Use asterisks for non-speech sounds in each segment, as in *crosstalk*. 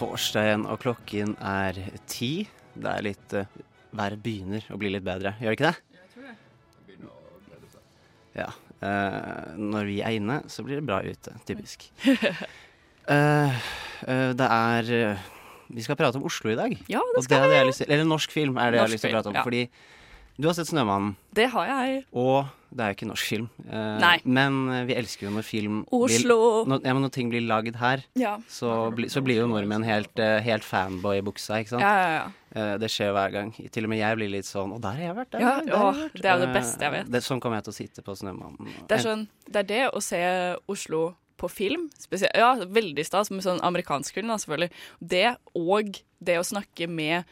torsdag igjen, og klokken er ti. Det er litt uh, Været begynner å bli litt bedre, gjør det ikke det? Jeg tror det. Ja. Uh, når vi er inne, så blir det bra ute. Typisk. Uh, *laughs* eh, det er Vi skal prate om Oslo i dag. Ja, det Og det skal vi. jeg lyst til Eller norsk film er det jeg har lyst til å prate om. ja. Fordi du har sett 'Snømannen', Det har jeg. og det er jo ikke norsk film. Eh. Men eh, vi elsker jo når film Oslo. Blir, når, ja, når ting blir lagd her, Ja. så, bli, så blir jo nordmenn helt, eh, helt fanboy i buksa, ikke sant? Ja, ja, ja. Eh, det skjer hver gang. Til og med jeg blir litt sånn Og der har jeg vært. Der, der har åh, det er det Eh, beste jeg vet. Det, sånn kommer jeg til å sitte på Snømannen. Det er sånn Det er det å se Oslo på film. Spesielt, ja, veldig stas, med sånn amerikansk film, da, selvfølgelig. Det og det å snakke med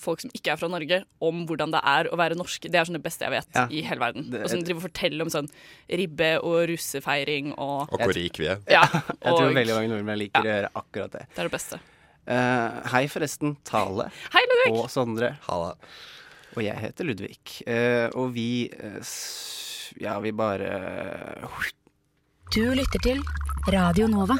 folk som ikke er fra Norge, om hvordan det er å være norsk. Det er sånn det beste jeg vet Ja. i hele verden. Det- og sånn driver og fortelle om sånn ribbe og russefeiring og Og hvor rik vi er. Ja. *laughs* Jeg tror veldig mange nordmenn liker å gjøre akkurat det. det er det beste. Uh, hei, forresten. Tale Hei, Ludvig! og Sondre. Halla. Og jeg heter Ludvig. Uh, og vi uh, Ja, vi bare Du lytter til Radio Nova.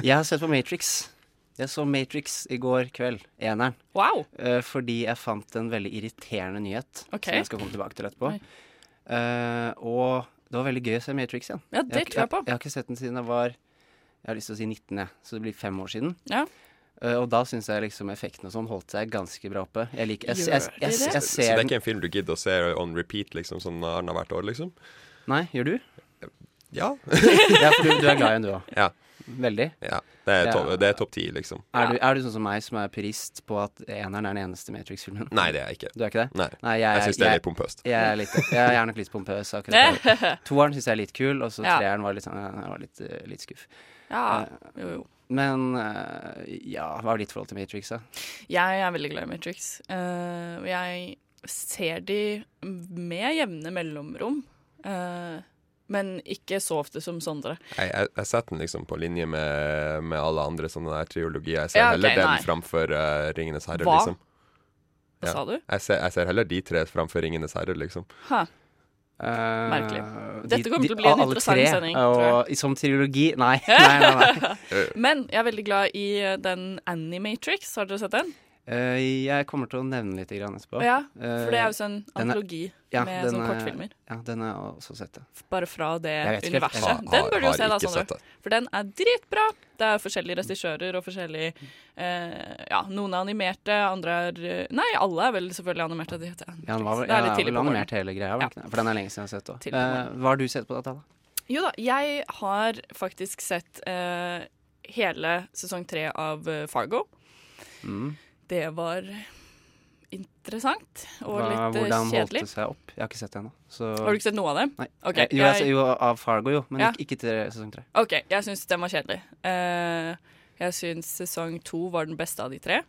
Jeg har sett på Matrix. Jeg så Matrix i går kveld, eneren. Wow! Uh, fordi jeg fant en veldig irriterende nyhet okay. som jeg skal komme tilbake til etterpå. Eh, og det var veldig gøy å se Matrix igjen. Ja, det jeg, tror jeg på. Jeg, har ikke sett den siden jeg var Jeg har lyst til å si 19, jeg. Så det blir fem år siden. Ja. Uh, og da syns jeg liksom effekten og sånn holdt seg ganske bra oppe. Jeg liker Jeg, jeg, jeg, jeg, jeg Så det er ikke en film du gidder å se on repeat liksom sånn annethvert år, liksom? Nei, gjør du? Ja. *laughs* Ja, for du, du er glad i den, du òg. Ja. Veldig. ja. Det er Ja. topp det er topp ti, liksom. Er, du, er du sånn som meg, som er purist på at eneren er den eneste Matrix-filmen? Nei, det er jeg ikke. Du er ikke det? Nei. Nei, Jeg syns det er litt pompøst. Jeg er, litt, jeg er nok litt pompøs akkurat der. *laughs* Toeren syns jeg er litt kul, og så Ja. treeren var litt, sånn, jeg var litt, eh, litt skuff. Ja, jo, jo. Men eh, ja, hva er ditt forhold til Matrix, da? Jeg er veldig glad i Matrix. Eh, jeg ser de med jevne mellomrom. eh, men ikke så ofte som Sondre. Jeg, jeg, jeg setter den liksom på linje med, med alle andre sånne der triologier. Jeg ser Ja, okay, heller den nei. framfor uh, Ringenes herre, Hva? liksom. Hva Ja. sa du? Jeg ser, jeg ser heller de tre framfor Ringenes herre, liksom. Ha. Eh, Merkelig. Dette kommer de- til å bli en interessant tre, sending, Og tror som trilogi Nei, nei, nei. nei. *laughs* Men jeg er veldig glad i eh, den Animatrix. Har dere sett den? Eh, jeg kommer til å nevne litt grann etterpå. Ja, Eh, For det er jo sånn antologi er- ja, med sånne sånn er- kortfilmer. Ja, den har jeg også sett. det. Bare fra det universet. Har- den burde du jo se, da, Sondre. For den er dritbra. Det er forskjellige regissører og forskjellige eh, Ja, noen er animerte, andre er eh, Nei, alle er vel selvfølgelig animerte. Det, heter Ja, den var, det er ja, litt tidlig på morgenen. animert hele greia, det? For den er lenge siden jeg har sett òg. Tidlig hva har du sett på dette? da? Jo da, jeg har faktisk sett eh, hele sesong tre av eh, Fargo. Mm. Det var interessant og Hva, litt kjedelig. hvordan holdt det seg opp? Jeg har ikke sett det ennå. Så Har du ikke sett noe av det? Nei. Okay, jeg, jo, jeg, jeg- jo, av Fargo, jo, men Ja. ikke, ikke til sesong tre. OK, jeg syns den var kjedelig. Uh, jeg syns sesong to var den beste av de tre,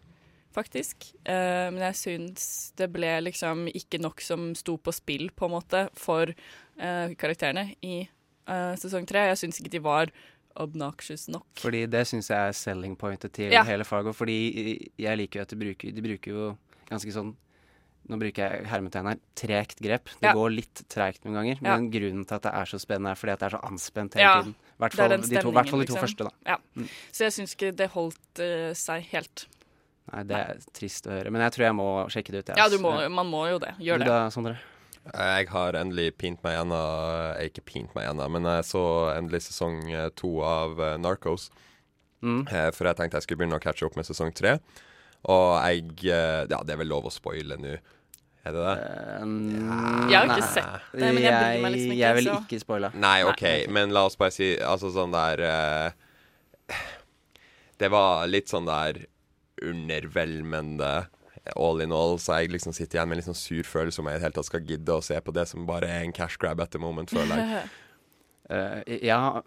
faktisk. Uh, men jeg syns det ble liksom ikke nok som sto på spill, på en måte, for uh, karakterene i eh, sesong tre. Jeg syns ikke de var obnoxious nok. Fordi det syns jeg er selling pointet til Ja. hele Fargo. Fordi jeg liker jo at de bruker, de bruker jo ganske sånn nå bruker jeg hermetegn her, tregt grep. Det Ja. går litt treigt noen ganger, Ja. men grunnen til at det er så spennende, er fordi at det er så anspent hele Ja, tiden. I hvert er fall de to, fall de to første, da. Ja. Så jeg syns ikke det holdt uh, seg helt. Nei, det er trist å høre. Men jeg tror jeg må sjekke det ut. jeg, Ja, du må, man må jo det. Gjør Du det. da, Sondre? Jeg har endelig pint meg gjennom eh, Ikke pint meg gjennom, men jeg så endelig sesong eh, to av eh, Narcos. Mm. For jeg tenkte jeg skulle begynne å catche opp med sesong tre. Og jeg Ja, det er vel lov å spoile nå. Er det det? Eh, Jeg har ikke sett det, men jeg bryr meg liksom ikke, Jeg vil så- ikke spoile. Nei, OK, men la oss bare si Altså sånn der uh, *sighs* Det var litt sånn der undervelmende all in all, så jeg liksom sitter igjen med en litt sånn sur følelse om jeg i det hele tatt skal gidde å se på det som bare er en cash grab at the moment, føler jeg. Uh, *laughs* ja,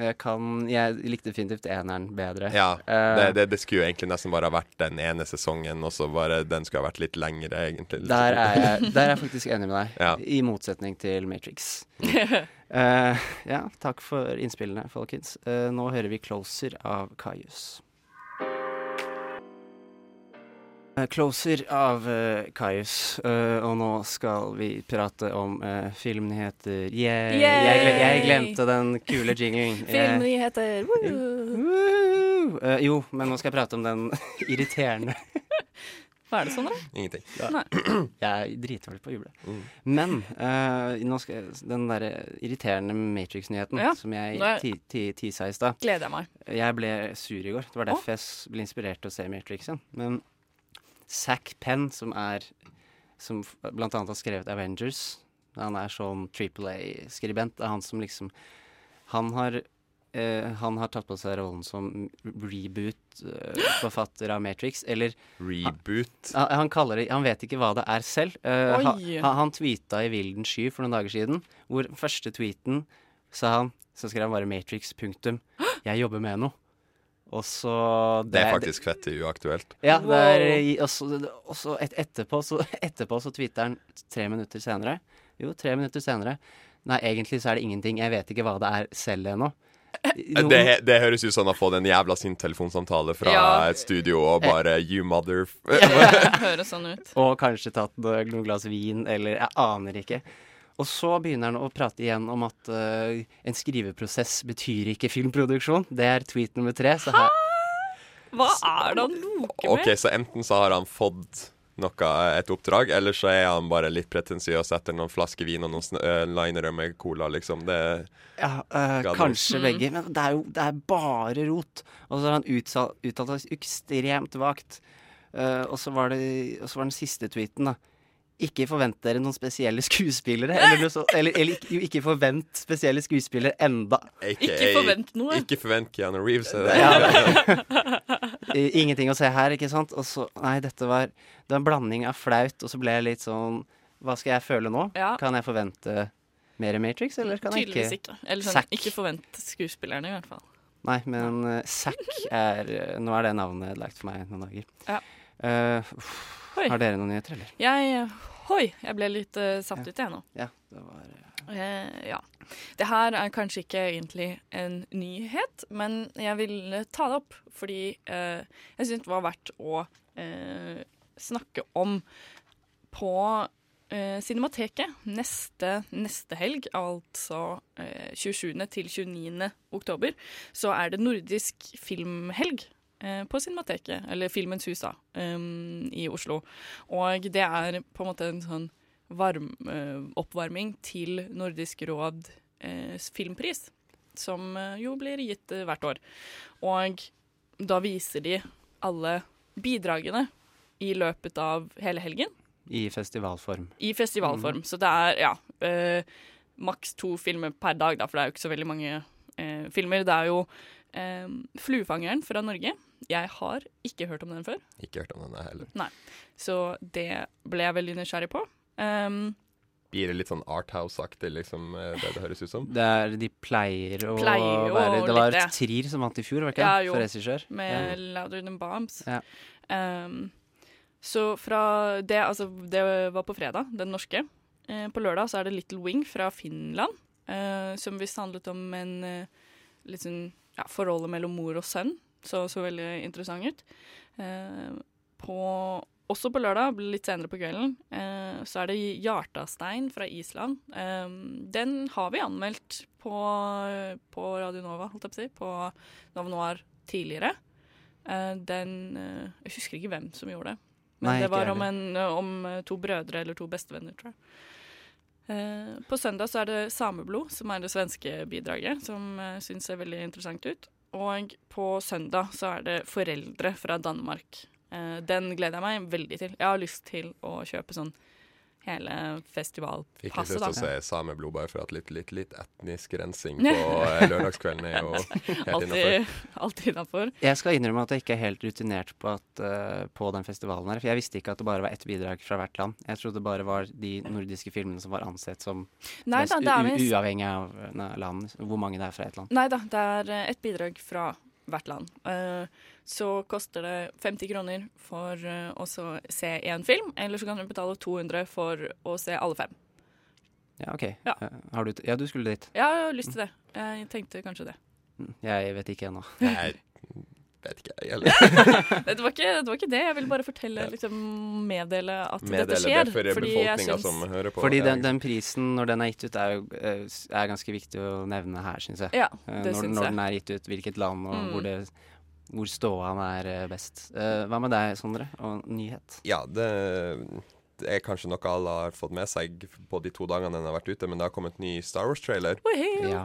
jeg kan Jeg likte definitivt eneren bedre. Ja, Eh, det, det, det skulle jo egentlig nesten bare ha vært den ene sesongen, og så bare den skulle ha vært litt lengre, egentlig. Der er, jeg, der er jeg faktisk enig med deg, Ja. i motsetning til Matrix. Uh, *laughs* ja, takk for innspillene, folkens. Uh, nå hører vi 'Closer' av Kaius. 'Closer' av uh, Kaius, Uh, og nå skal vi prate om uh, filmnyheter. Yeah. Yay! Jeg, jeg glemte den kule jinglen. *laughs* Filmnyheter! Eh, jo, men nå skal jeg prate om den *laughs* irriterende Hva er det sånn, da? Ingenting. Ja. *clears throat* Jeg er dritdårlig på å juble. Mm. Men eh, nå skal jeg, den derre irriterende Matrix-nyheten Ja, som jeg ti- ti- tisa i stad Gleder jeg meg. Jeg ble sur i går. Det var derfor derfor jeg ble inspirert til å se Matrix igjen. Men Zack Penn, som er Som blant annet har skrevet Avengers Han er sånn Triple A-skribent. Det er han som liksom Han har Uh, han har tatt på seg rollen som reboot-forfatter av Matrix, eller Reboot. han, han kaller det Han vet ikke hva det er selv. Uh, han, han tweeta i vilden sky for noen dager siden, hvor første tweeten sa han Så skrev han bare 'Matrix', punktum. Jeg jobber med noe. Og så Det er faktisk fett uaktuelt. Ja, det er Og så og så et, etterpå, så *laughs* etterpå så tweeter han tre minutter senere. Jo, tre minutter senere. Nei, egentlig så er det ingenting. Jeg vet ikke hva det er selv ennå. *laughs* Det, det høres ut som han har fått en jævla sint telefonsamtale fra Ja. et studio og bare You mother *laughs* Det Høres sånn ut. Og kanskje tatt noen glass vin, eller jeg aner ikke. Og så begynner han å prate igjen om at uh, en skriveprosess betyr ikke filmproduksjon. Det er tweet nummer tre. Så her, Hva er det han loker OK, med? så enten så har han fått noe, et oppdrag, eller så er han bare litt pretensiøs etter noen flasker vin og noen øh, linere med cola, liksom. Det ja, uh, kanskje knows. begge, men det er jo det er bare rot. Og så har han uttalt, uttalt seg ekstremt vagt. Uh, og så var det og så var den siste tweeten, da. Ikke forvent dere noen spesielle skuespillere. Eller, noe så, eller, eller ikke, ikke forvent spesielle skuespillere enda. AKA, Ikke forvent noe. Ikke forvent Keanu Reeves. Er det. Ja. Ingenting å se her, ikke sant? Og så, nei, dette var Det var en blanding av flaut, og så ble jeg litt sånn Hva skal jeg føle nå? Ja. Kan jeg forvente mer Matrix, eller kan jeg ikke? Tydeligvis ikke? Eller sånn, ikke forvent skuespillerne, i hvert fall. Nei, men uh, Zack er eh, Nå er det navnet lagt for meg noen dager. Ja. Uff, har dere noen nyheter, eller? Jeg Hoi, jeg ble litt uh, satt ut, jeg nå. Ja, det var Uh... ja. Det her er kanskje ikke egentlig en nyhet, men jeg vil ta det opp fordi jeg syns det var verdt å snakke om på Cinemateket neste, neste helg, altså eh, 27. til 29. oktober, så er det nordisk filmhelg. Eh, På Cinemateket, eller Filmens hus, da, um, i Oslo. Og det er på en måte en sånn varm, uh, oppvarming til Nordisk råd uh, filmpris, som uh, jo blir gitt hvert år. Og da viser de alle bidragene i løpet av hele helgen I festivalform. i festivalform. Så det er ja, maks to filmer per dag, da, for det er jo ikke så veldig mange filmer. Det er jo 'Fluefangeren' fra Norge. Jeg har ikke hørt om den før, Ikke hørt om den heller. Nei. så det ble jeg veldig nysgjerrig på. Um, Blir det litt sånn Arthouse-aktig, liksom, eh, det det høres ut som? Det er, de pleier å Pleier å være Det var litt. Trier som vant i fjor, var det ikke Ja, jo. For regissør. med 'Louder Than Bombs'. Ja. Um, så fra det Altså, det var på fredag, den norske. Uh, på lørdag så er det 'Little Wing' fra Finland, uh, som visst handlet om en uh, litt sånn ja, forholdet mellom mor og sønn. Så så veldig interessant ut. Eh, på, også på lørdag, litt senere på kvelden, eh, så er det Hjartastein fra Island. Eh, den har vi anmeldt på, på Radio Nova, holdt jeg på å si, på Nova Noir tidligere. Eh, den eh, Jeg husker ikke hvem som gjorde det. Men Nei, det var om, en, om to brødre eller to bestevenner, tror jeg. Eh, på søndag så er det Sameblod, som er det svenske bidraget, som uh, syns ser veldig interessant ut. Og på søndag så er det Foreldre fra Danmark. Eh, den gleder jeg meg veldig til. Jeg har lyst til å kjøpe sånn hele Fikk litt festivalpasset. lyst til å se sameblod bare for at litt, litt, litt etnisk rensing *laughs* på eh, lørdagskvelden er jo helt innafor. Alltid, innafor. Jeg skal innrømme at jeg ikke er helt rutinert på, at, uh, på den festivalen her. For jeg visste ikke at det bare var ett bidrag fra hvert land. Jeg trodde det bare var de nordiske filmene som var ansett som Nei mest da, er u- uavhengig av eh, land, hvor mange det er fra ett land. Nei da, det er ett et bidrag fra hvert land. Eh, så koster det 50 kroner for eh, å se én film, eller så kan du betale 200 for å se alle fem. Ja, OK. Ja. Eh, Har du, t- ja, du skulle dit. Ja, Jeg har lyst til det. Jeg tenkte kanskje det. Mm, Jeg vet ikke ennå. *laughs* Jeg vet ikke, jeg heller. *laughs* Det var ikke det. var ikke det. Jeg ville bare fortelle, liksom meddele at dette skjer. det for fordi jeg syns- som hører på. Fordi den, den prisen, når den er gitt ut, er jo eh, er ganske viktig å nevne her, syns jeg. Ja, det når, syns når den er gitt ut, hvilket land, og Mm. hvor, det, hvor ståan er eh, best. Eh, hva med deg, Sondre? Og nyhet? Ja, det, er kanskje noe alle har fått med seg på de to dagene den har vært ute, men det har kommet ny Star Wars-trailer. Ja.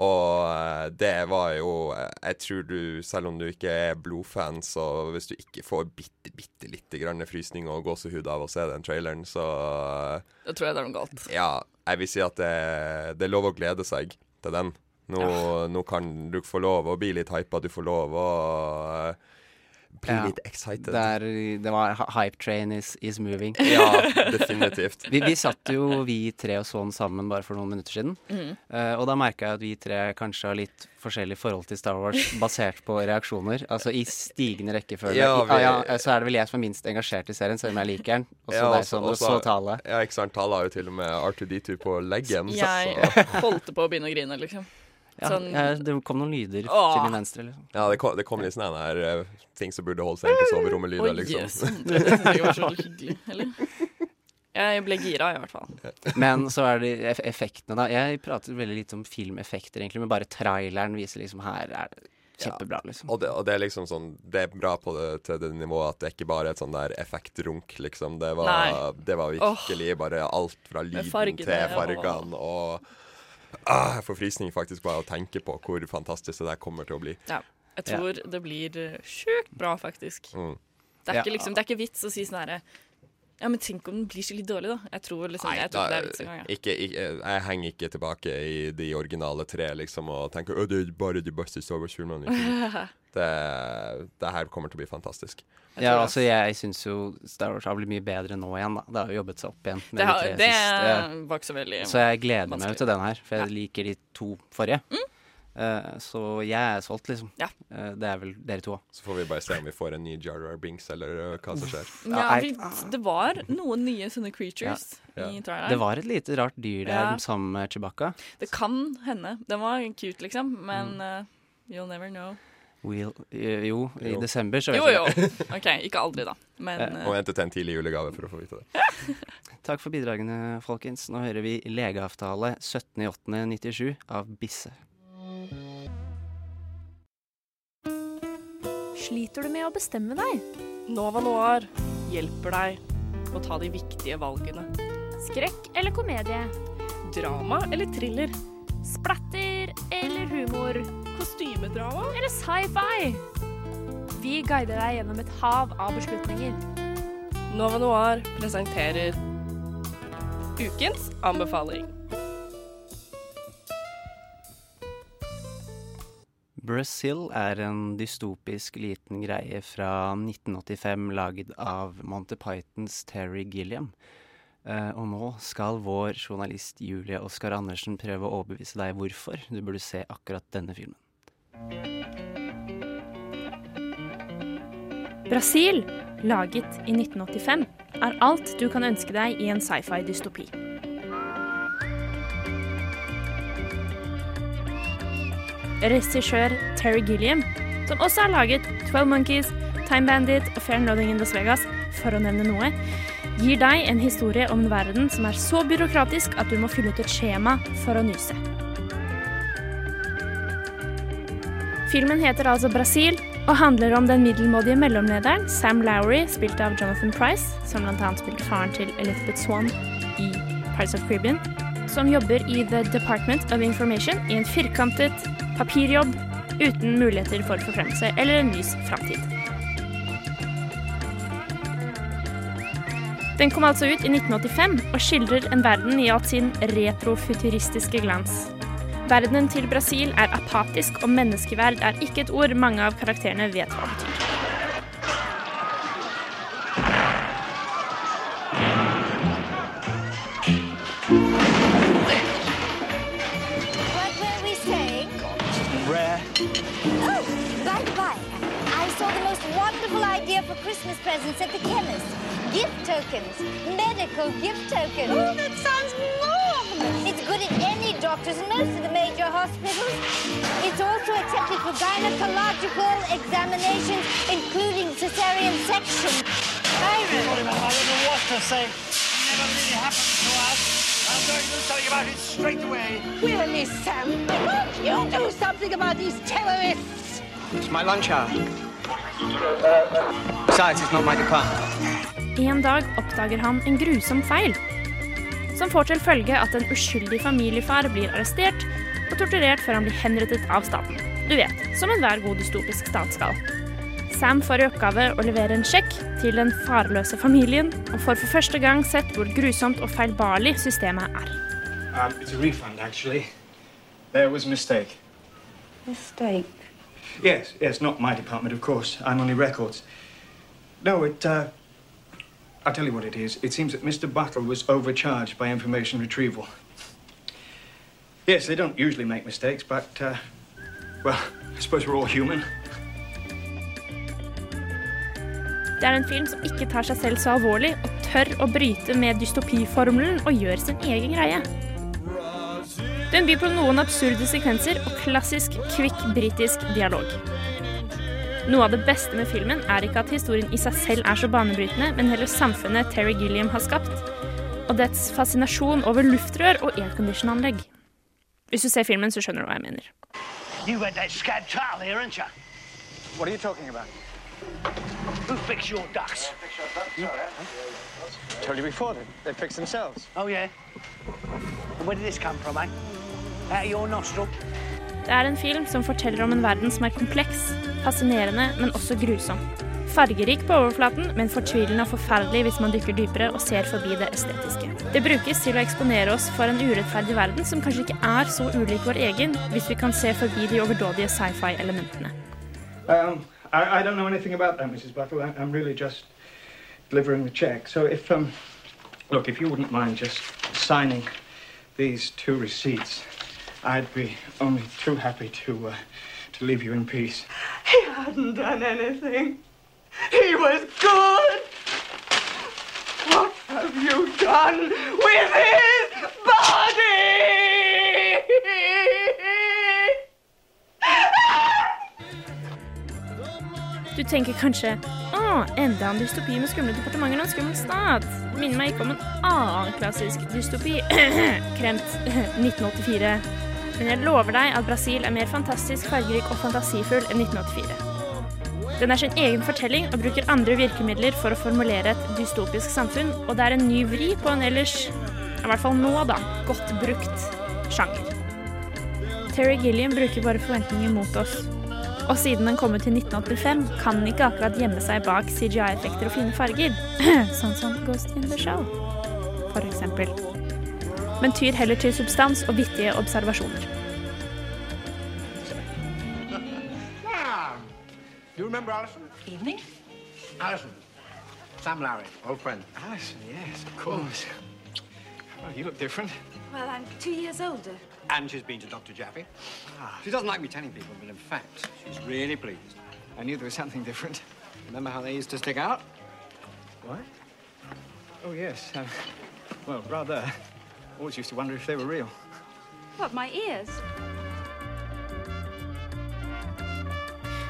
Og eh, det var jo Jeg tror du, selv om du ikke er blodfan, så hvis du ikke får bitte, bitte lite grann frysning og gåsehud av å se den traileren, så Da tror jeg det er noe galt. Ja, jeg vil si at det, det er lov å glede seg til den. Nå, nå kan du få lov å bli litt hypa, du får lov å eh, bli Ja. litt excited. Det, er, det var Hype train is, is moving. Ja, definitivt. *laughs* Vi, vi satt jo vi tre og så den sammen bare for noen minutter siden. Mm. Uh, og da merka jeg at vi tre kanskje har litt forskjellig forhold til Star Wars basert på reaksjoner. Altså i stigende rekkefølge. Ja, vi- ah, ja, så er det vel jeg som er minst engasjert i serien, selv om jeg liker den. Og så Ja, deg, Sondre, og så Tale. Ja, ikke sant. Tale har jo til og med R2D2 på leggen. Jeg så- holdt på å begynne å grine, liksom. Ja, Sånn ja, det kom noen lyder Åh. til min venstre. Liksom. Ja, det kom, det kom litt sånne her uh, ting som burde holdt seg i soverommet-lyder, Oi, liksom. Yes. Det jeg var så hyggelig. Eller? Jeg ble gira, i hvert fall. Men så er det eff effektene, da. Jeg prater veldig lite om filmeffekter, egentlig, men bare traileren viser liksom her er det kjempebra, liksom. Og det, og det er liksom sånn Det er bra på det, til det nivået at det ikke bare er et sånn der effektrunk, liksom. Det var, det var virkelig bare alt fra lyden fargene, til fargene og ah, Jeg får frysning faktisk bare av å tenke på hvor fantastisk det der kommer til å bli. Ja. Jeg tror det blir sjukt bra, faktisk. Mm. Det er, Ja. ikke, liksom, det er ikke vits å si sånn herre Ja, men tenk om den blir skikkelig dårlig, da. Jeg tror liksom Jeg tror da, det er vits engang. Ja. ikke, ikke, jeg henger ikke tilbake i de originale tre liksom og tenker at det er bare de beste Star Wars-filmene. *laughs* Det, det her kommer til å bli fantastisk. Jeg Ja, altså jeg syns jo Star Wars har blitt mye bedre nå igjen, da. Det har jo jobbet seg opp igjen. med Det, de har, tre det siste. var ikke så veldig Så jeg gleder meg jo til den her, for jeg Ja. Mm. liker de to forrige. Eh, så jeg er solgt, liksom. Ja. Uh, det er vel dere to òg. Så får vi bare se om vi får en ny Jar Jar Binks, eller uh, hva som skjer. Ja, vi, det var noen nye sånne creatures Ja. i traileren. Det var et lite rart dyr der Ja. sammen med Chewbacca. Det kan hende. Den var cute, liksom, men Mm. you'll never know. We'll, jo, i Jo. desember, så vet Jo, jo. *laughs* OK, ikke aldri, da. Men Og vente til en tidlig julegave for å få vite det. *laughs* Takk for bidragene, folkens. Nå hører vi legeavtale 17.8.97 av Bisse. Sliter du med å bestemme deg? Nova Noir hjelper deg å ta de viktige valgene. Skrekk eller komedie? Drama eller thriller? Splatter eller humor? Kostymedrama? Eller sci-fi? Vi guider deg gjennom et hav av beslutninger. Nova Noir presenterer ukens anbefaling. Brazil er en dystopisk liten greie fra 1985 lagd av Monty Pythons Terry Gilliam. Eh, og nå skal vår journalist Julie Oskar Andersen prøve å overbevise deg hvorfor du burde se akkurat denne filmen. Brasil, laget i 1985, er alt du kan ønske deg i en sci-fi-dystopi. Regissør Terry Gilliam, som også har laget 12 Monkeys, Time Bandit og Fair Loading in Las Vegas, for å nevne noe, gir deg en historie om en verden som er så byråkratisk at du må fylle ut et skjema for å nyse. Filmen heter altså Brasil og handler om den middelmådige mellomlederen Sam Lowry, spilt av Jonathan Price, som bl.a. spilte faren til Elizabeth Swan i Pirates of Caribbean, som jobber i The Department of Information i en firkantet papirjobb uten muligheter for forfremmelse eller en lys framtid. Den kom altså ut i 1985 og skildrer en verden i alt sin retrofuturistiske glans. Verdenen til Brasil er apatisk, og menneskeverd er ikke et ord mange av karakterene vet hva betyr. Idea for Christmas presents at the chemist. Gift tokens. Medical gift tokens. Oh, that sounds marvelous. It's good at any doctors and most of the major hospitals. It's also accepted for gynecological examinations, including cesarean section. Byron. I don't know what to say. Never really happened to us. I'm going to do something about it straight away. Really, Sam? Won't you do something about these terrorists? It's my lunch hour. Besides, it's not my department. En dag oppdager han en grusom feil, som får til følge at en uskyldig familiefar blir arrestert og torturert før han blir henrettet av staten. Du vet, som enhver god dystopisk stat skal. Sam får i oppgave å levere en sjekk til den farløse familien, og får for første gang sett hvor grusomt og feilbarlig systemet er. Um, it's a refund, actually. There was a mistake. Mistake. Yes, yes, not my department, of course. I'm only records. No, it, uh, I'll tell you what it is. It seems that Mr. Buttle was overcharged by information retrieval. Yes, they don't usually make mistakes, but, uh, well, I suppose we're all human. Det er en film som ikke tar seg selv så alvorlig, og tør å bryte med dystopiformelen og gjøre sin egen greie. Den byr på noen absurde sekvenser og klassisk kvikk britisk dialog. Noe av det beste med filmen er ikke at historien i seg selv er så banebrytende, men heller samfunnet Terry Gilliam har skapt, og dets fascinasjon over luftrør og airconditionanlegg. Hvis du ser filmen, så skjønner du hva jeg mener. You had that scab Charlie, aren't you? What are you talking about? Who fixed your ducks? Told you before, they, they fix themselves. Oh, yeah? And where did this come from, eh? Det er en film som forteller om en verden som er kompleks, fascinerende, men også grusom. Fargerik på overflaten, men fortvilende og forferdelig hvis man dykker dypere og ser forbi det estetiske. Det brukes til å eksponere oss for en urettferdig verden som kanskje ikke er så ulik vår egen, hvis vi kan se forbi de overdådige sci-fi-elementene. Um, I, I don't know anything about that, Mrs. Buttle. I, I'm really just delivering the check. So if, um, look, if you wouldn't mind just signing these two receipts, I'd be only too happy to, uh, to leave you in peace. He hadn't done anything. He was good. What have you done with his body? Du tenker kanskje å, enda en dystopi med skumle departementer og en skummel stat. Minner meg ikke om en annen klassisk dystopi. *clears throat* Kremt *clears throat* 1984. Men jeg lover deg at Brasil er mer fantastisk, fargerik og fantasifull enn 1984. Den er sin egen fortelling og bruker andre virkemidler for å formulere et dystopisk samfunn, og det er en ny vri på en ellers, i hvert fall nå da, godt brukt sjanger. Terry Gilliam bruker bare forventninger mot oss. Og siden den kom ut i 1985, kan den ikke akkurat gjemme seg bak CGI-effekter og fine farger. *clears throat* sånn som Ghost in the Shell, for eksempel. Men tyr heller til substans og vittige observasjoner. Do you remember Alison? Evening. Alison. Sam Larry, old friend. Alison, yes, of course. Well, you look different. Well, I'm two years older. And she's been to Dr. Jaffe. She doesn't like me telling people, but in fact, she's really pleased. I knew there was something different. Remember how they used to stick out? What? Oh, yes. Uh, well, rather. Always used to wonder if they were real. What, my ears?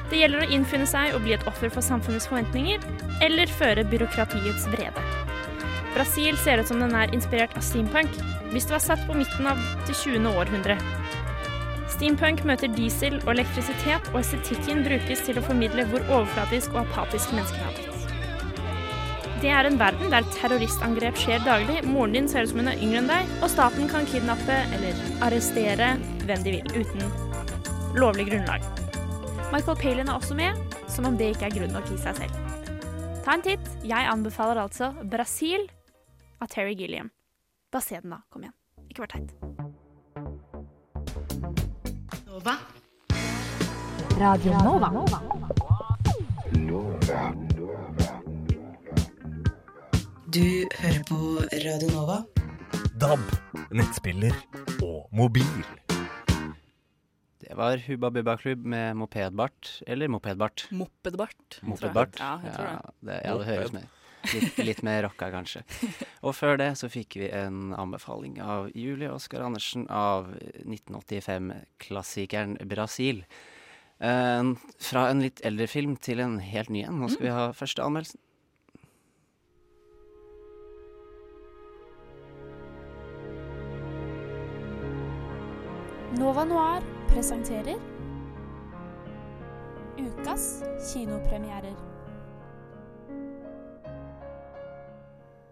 Det gjelder å innfinne seg og bli et offer for samfunnets forventninger, eller føre byråkratiets vrede. Brasil ser ut som den er inspirert av steampunk, hvis det var satt på midten av det 20. århundre. Steampunk møter diesel og elektrisitet, og estetikken brukes til å formidle hvor overflatisk og apatisk menneskene har blitt. Det er en verden der terroristangrep skjer daglig, moren din ser ut som hun er yngre enn deg, og staten kan kidnappe eller arrestere hvem de vil, uten lovlig grunnlag. Michael Palin er også med, som om det ikke er grunn nok i seg selv. Ta en titt. Jeg anbefaler altså Brasil av Terry Gilliam. Bare se den, da. Kom igjen. Ikke vær teit. Nova. Radio Nova. Du hører på Radio Nova. DAB, nettspiller og mobil. Det var Hubba Bubba Klubb med mopedbart. Eller mopedbart. Mopedbart. Mopedbart. Ja, jeg tror det. Ja, det, ja, det høres mer litt, litt mer rocka, kanskje. *laughs* Og før det så fikk vi en anbefaling av Julie Oskar Andersen av 1985-klassikeren Brasil. Eh, fra en litt eldre film til en helt ny en. Nå skal vi ha første anmeldelsen. Nova Noir presenterer ukas kinopremierer.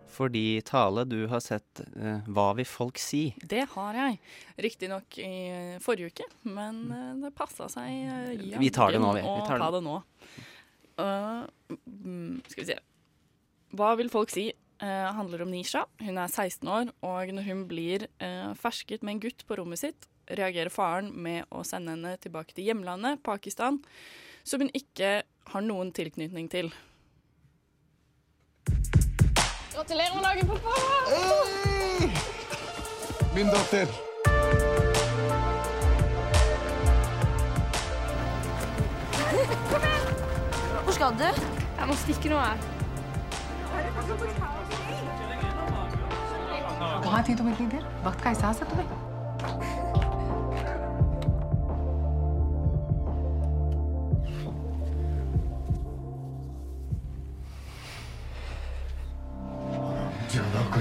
Fordi Tale, du har sett eh, Hva vil folk si? Det har jeg. Riktignok i eh, forrige uke, men eh, det passa seg uh, Vi tar det nå, vi. Vi tar ta det. nå. Uh, skal vi se. Hva vil folk si? Eh, handler om Nisha. Hun er 16 år, og når hun blir eh, fersket med en gutt på rommet sitt, reagerer faren med å sende henne tilbake til hjemlandet, Pakistan, som hun ikke har noen tilknytning til. Gratulerer med dagen, pappa! Min datter. Hvor skal du? Jeg må stikke noe her. कहाँ थी तुम इतनी देर वक्त का एहसास है तुम्हें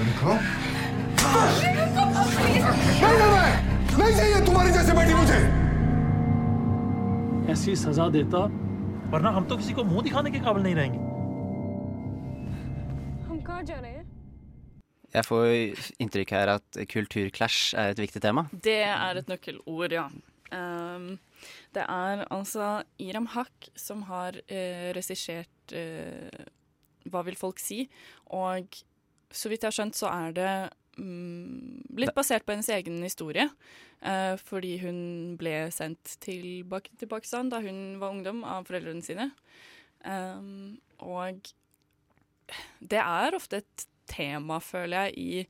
ज्यादा कर खाओ नहीं नहीं नहीं नहीं चाहिए तुम्हारी जैसे बेटी मुझे ऐसी सजा देता वरना हम तो किसी को मुंह दिखाने के काबिल नहीं रहेंगे हम कहाँ जा रहे हैं Jeg får inntrykk her at kulturclash er et viktig tema. Det er et nøkkelord, ja. Um, det er altså Iram Haq som har uh, regissert eh, Hva vil folk si? Og så vidt jeg har skjønt, så er det mm, litt basert på hennes egen historie. eh, fordi hun ble sendt tilbake til Pakistan da hun var ungdom, av foreldrene sine. Um, og det er ofte et tema, føler jeg, i,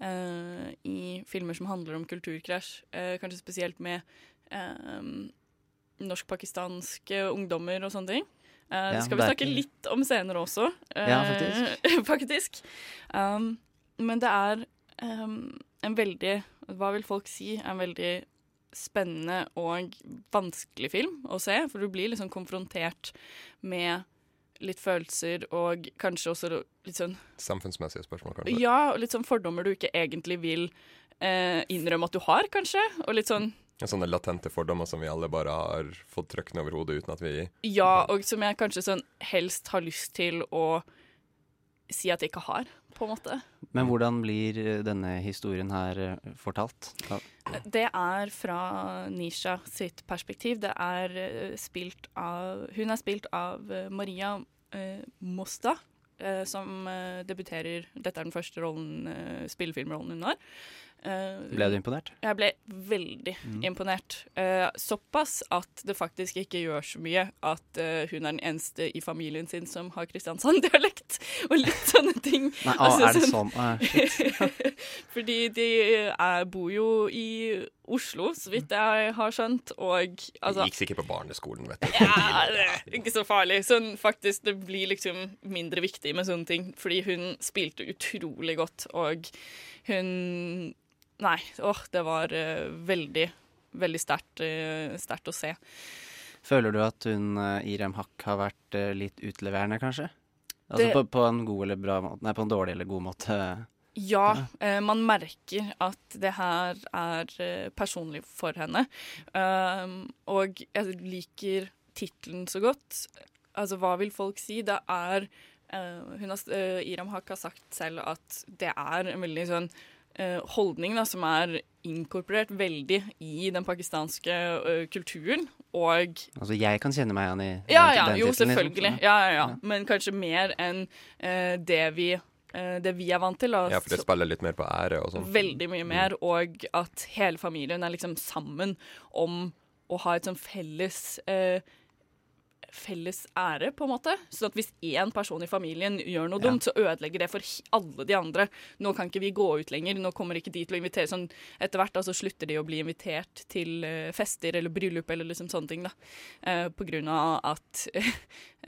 uh, i filmer som handler om kulturkrasj. Uh, kanskje spesielt med uh, norsk-pakistanske ungdommer og sånne ting. Eh, det skal vi snakke litt om senere også. Ja, faktisk. *laughs* faktisk. Um, men det er um, en veldig Hva vil folk si? En veldig spennende og vanskelig film å se, for du blir liksom konfrontert med litt følelser og kanskje også litt sånn Samfunnsmessige spørsmål, kanskje. Ja, og litt sånn fordommer du ikke egentlig vil eh, innrømme at du har, kanskje. Og litt sånn Sånne latente fordommer som vi alle bare har fått trykt over hodet uten at vi Ja, og som jeg kanskje sånn helst har lyst til å si at jeg ikke har, på en måte. Men hvordan blir eh, denne historien her eh, fortalt? Ja. Det er fra Nisha sitt perspektiv. Det er eh, spilt av Hun er spilt av Maria eh, Mosta, eh, som debuterer Dette er den første rollen, eh, spillefilmrollen hun har. Eh, Ble du imponert? Jeg ble veldig Mm. imponert. Eh, såpass at det faktisk ikke gjør så mye at eh, hun er den eneste i familien sin som har Kristiansand-dialekt, *laughs* og litt sånne ting. Nei, *laughs* altså, er det sånn? Shit. *laughs* Fordi de er, bor jo i Oslo, så vidt jeg har skjønt, og altså Gikk sikkert på barneskolen, vet du. ja, det er ikke så farlig. Sånn, faktisk, det blir liksom mindre viktig med sånne ting, fordi hun spilte utrolig godt, og hun Nei, åh, det var uh, veldig, veldig sterkt uh, å se. Føler du at hun uh, Irem Hakk, har vært litt utleverende, kanskje? Altså Det- på, på en god eller bra måte Nei, på en dårlig eller god måte. Ja, man merker at det her er personlig for henne. Um, og jeg liker tittelen så godt. Altså, hva vil folk si? Det er Uh, hun har, eh, Iram Haq har sagt selv at det er en veldig sånn holdning da, som er inkorporert veldig i den pakistanske eh, kulturen. Og Altså, jeg kan kjenne meg igjen i ja, den- ja, den jo, tittelen, liksom. selvfølgelig. Ja, ja, ja. Men kanskje mer enn eh, det, vi, eh, det vi er vant til. Og, Ja, for det spiller litt mer på ære og sånn. Veldig mye mer, og at hele familien er liksom sammen om å ha et sånn felles eh, Felles ære, på en måte. Så at hvis én person i familien gjør noe Ja. dumt, så ødelegger det for alle de andre. Nå kan ikke vi gå ut lenger, nå kommer ikke de til å invitere sånn Etter hvert da, så slutter de å bli invitert til eh, fester eller bryllup eller liksom sånne ting, da. Eh, på grunn av at *laughs* eh,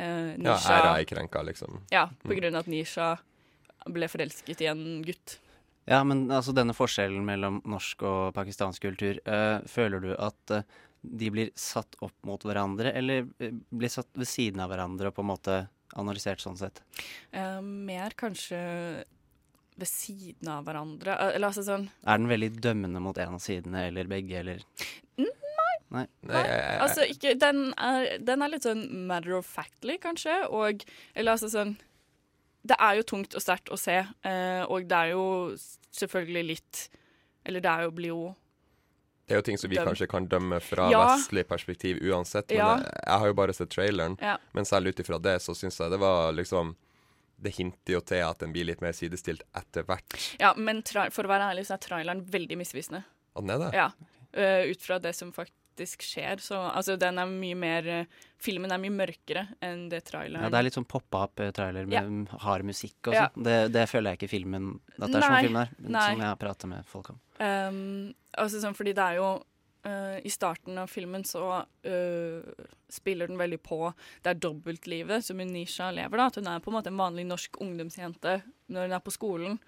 Ja, Nisha æra er krenka, liksom. Ja, på Mm. grunn av at Nisha ble forelsket i en gutt. Ja, men altså denne forskjellen mellom norsk og pakistansk kultur, eh, føler du at eh, de blir satt opp mot hverandre, eller eh, blir satt ved siden av hverandre og på en måte analysert sånn sett? Eh, mer kanskje ved siden av hverandre. Eh, Eller altså sånn Er den veldig dømmende mot en av sidene, eller begge, eller Nei. Nei, jeg, jeg, Altså, ikke Den er, den er litt sånn matter of factly, kanskje, og Eller altså sånn Det er jo tungt og sterkt å se, eh, og det er jo selvfølgelig litt Eller det er jo blir jo det er jo ting som vi Døm. kanskje kan dømme fra Ja. vestlig perspektiv uansett, men Ja. jeg, jeg har jo bare sett traileren. Ja. Men selv ut ifra det så syns jeg det var liksom Det hinter jo til at den blir litt mer sidestilt etter hvert. Ja, men for å være ærlig så er traileren veldig misvisende. At den er det? Ja. Uh, ut fra det som faktisk skjer. Så altså, den er mye mer eh, Filmen er mye mørkere enn det traileren Ja, det er litt sånn pop-up-trailer med Ja. hard musikk og Ja. sånn. Det, det føler jeg ikke filmen At det er sånn film er, som jeg har prata med folk om. Um, altså sånn, fordi det er jo Uh, I starten av filmen så uh, spiller den veldig på det er dobbeltlivet som Unisha lever. da, At hun er på en måte en vanlig norsk ungdomsjente når hun er på skolen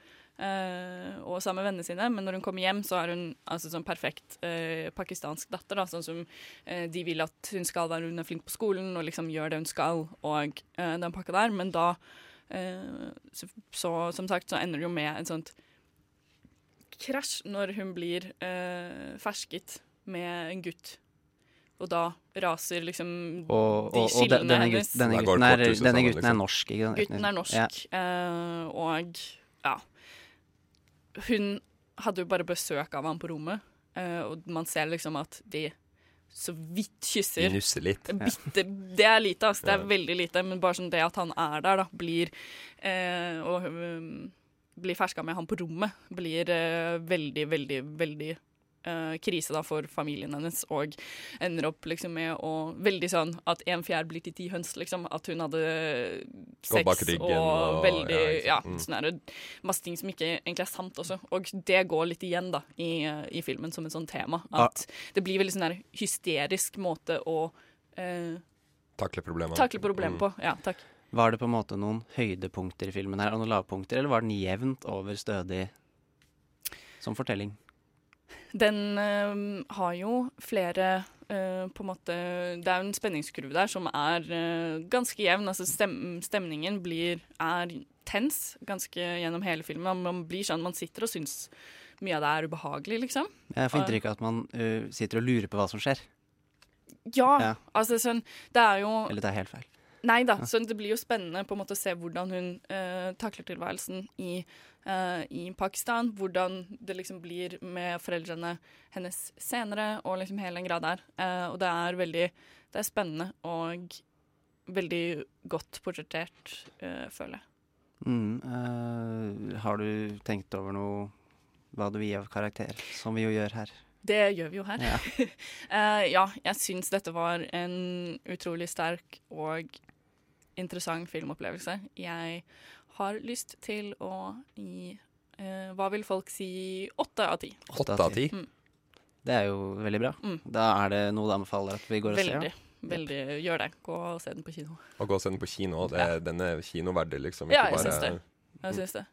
eh, og sammen med vennene sine. Men når hun kommer hjem, så er hun altså sånn perfekt uh, pakistansk datter. da, Sånn som uh, de vil at hun skal være hun er flink på skolen og liksom gjør det hun skal, og den pakka der. Men da eh, så, så som sagt så ender det jo med en sånt krasj når hun blir eh, fersket med en gutt. Og da raser liksom Og, de og, og de, skillene denne, hennes. denne, gutten, denne gutten er, denne gutten er norsk, ikke sant? Gutten er norsk, Ja. eh, og ja Hun hadde jo bare besøk av ham på rommet, eh, og man ser liksom at de så vidt kysser. De nusser litt. Bitte, det er lite, altså. Det er veldig lite. Men bare sånn det at han er der, da, blir eh, Og blir ferska med han på rommet, blir eh, veldig, veldig, veldig eh, krise da for familien hennes, og ender opp liksom med å Veldig sånn at en fjær blir til ti høns, liksom. At hun hadde sex bak ryggen og, og- veldig ja, ikke Ja. Mm. sånn er det masse ting som ikke egentlig er sant også. Og det går litt igjen da i, eh, i filmen som et sånt tema. At det blir veldig sånn der hysterisk måte å uh, Takle problemet. takle problemet Mm. på. Ja, takk. Var det på en måte noen høydepunkter i filmen her, og noen lavpunkter, eller var den jevnt over stødig som fortelling? Den eh, har jo flere eh, på en måte Det er jo en spenningskurve der som er eh, ganske jevn. Altså stem, stemningen blir er tens ganske gjennom hele filmen. Man blir sånn, man sitter og syns mye av det er ubehagelig, liksom. Jeg får inntrykk av at man sitter og lurer på hva som skjer. Ja, Ja. altså sånn Det er jo Eller det er helt feil. Nei da, så det blir jo spennende på en måte å se hvordan hun uh, takler tilværelsen i, uh, i Pakistan. Hvordan det liksom blir med foreldrene hennes senere, og liksom hele den greia der. Uh, og det er veldig Det er spennende og veldig godt portrettert, føler jeg. Mm, har du tenkt over noe hva du vil gi av karakter, som vi jo gjør her? Det gjør vi jo her. Ja. uh, *laughs* ja, jeg syns dette var en utrolig sterk og interessant filmopplevelse. Jeg har lyst til å gi eh, Hva vil folk si? Åtte av ti. Åtte av ti? Mm. Det er jo veldig bra. Mm. Da er det noe du anbefaler at vi går og ser? Veldig. da? Veldig. Gjør det. Gå og se den på kino. Og gå og se den på kino, det, den er kinoverdig, liksom. Ja, jeg bare syns det. Jeg syns det.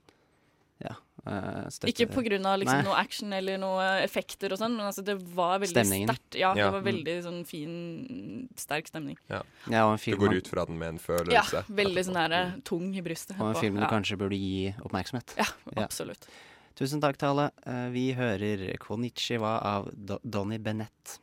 Ja, eh, Ikke pga. på grunn av liksom noe action eller noe effekter og sånn, men altså det var veldig sterkt. Ja, det var Mm. veldig sånn fin, sterk stemning. Ja. Ja, og en Du går ut fra den med en følelse? Ja, veldig sånn her, tung i brystet. Og en film du kanskje burde gi oppmerksomhet. Ja, absolutt. Tusen takk til alle. Eh, Vi hører Konnichiwa av Do Donny Bennett.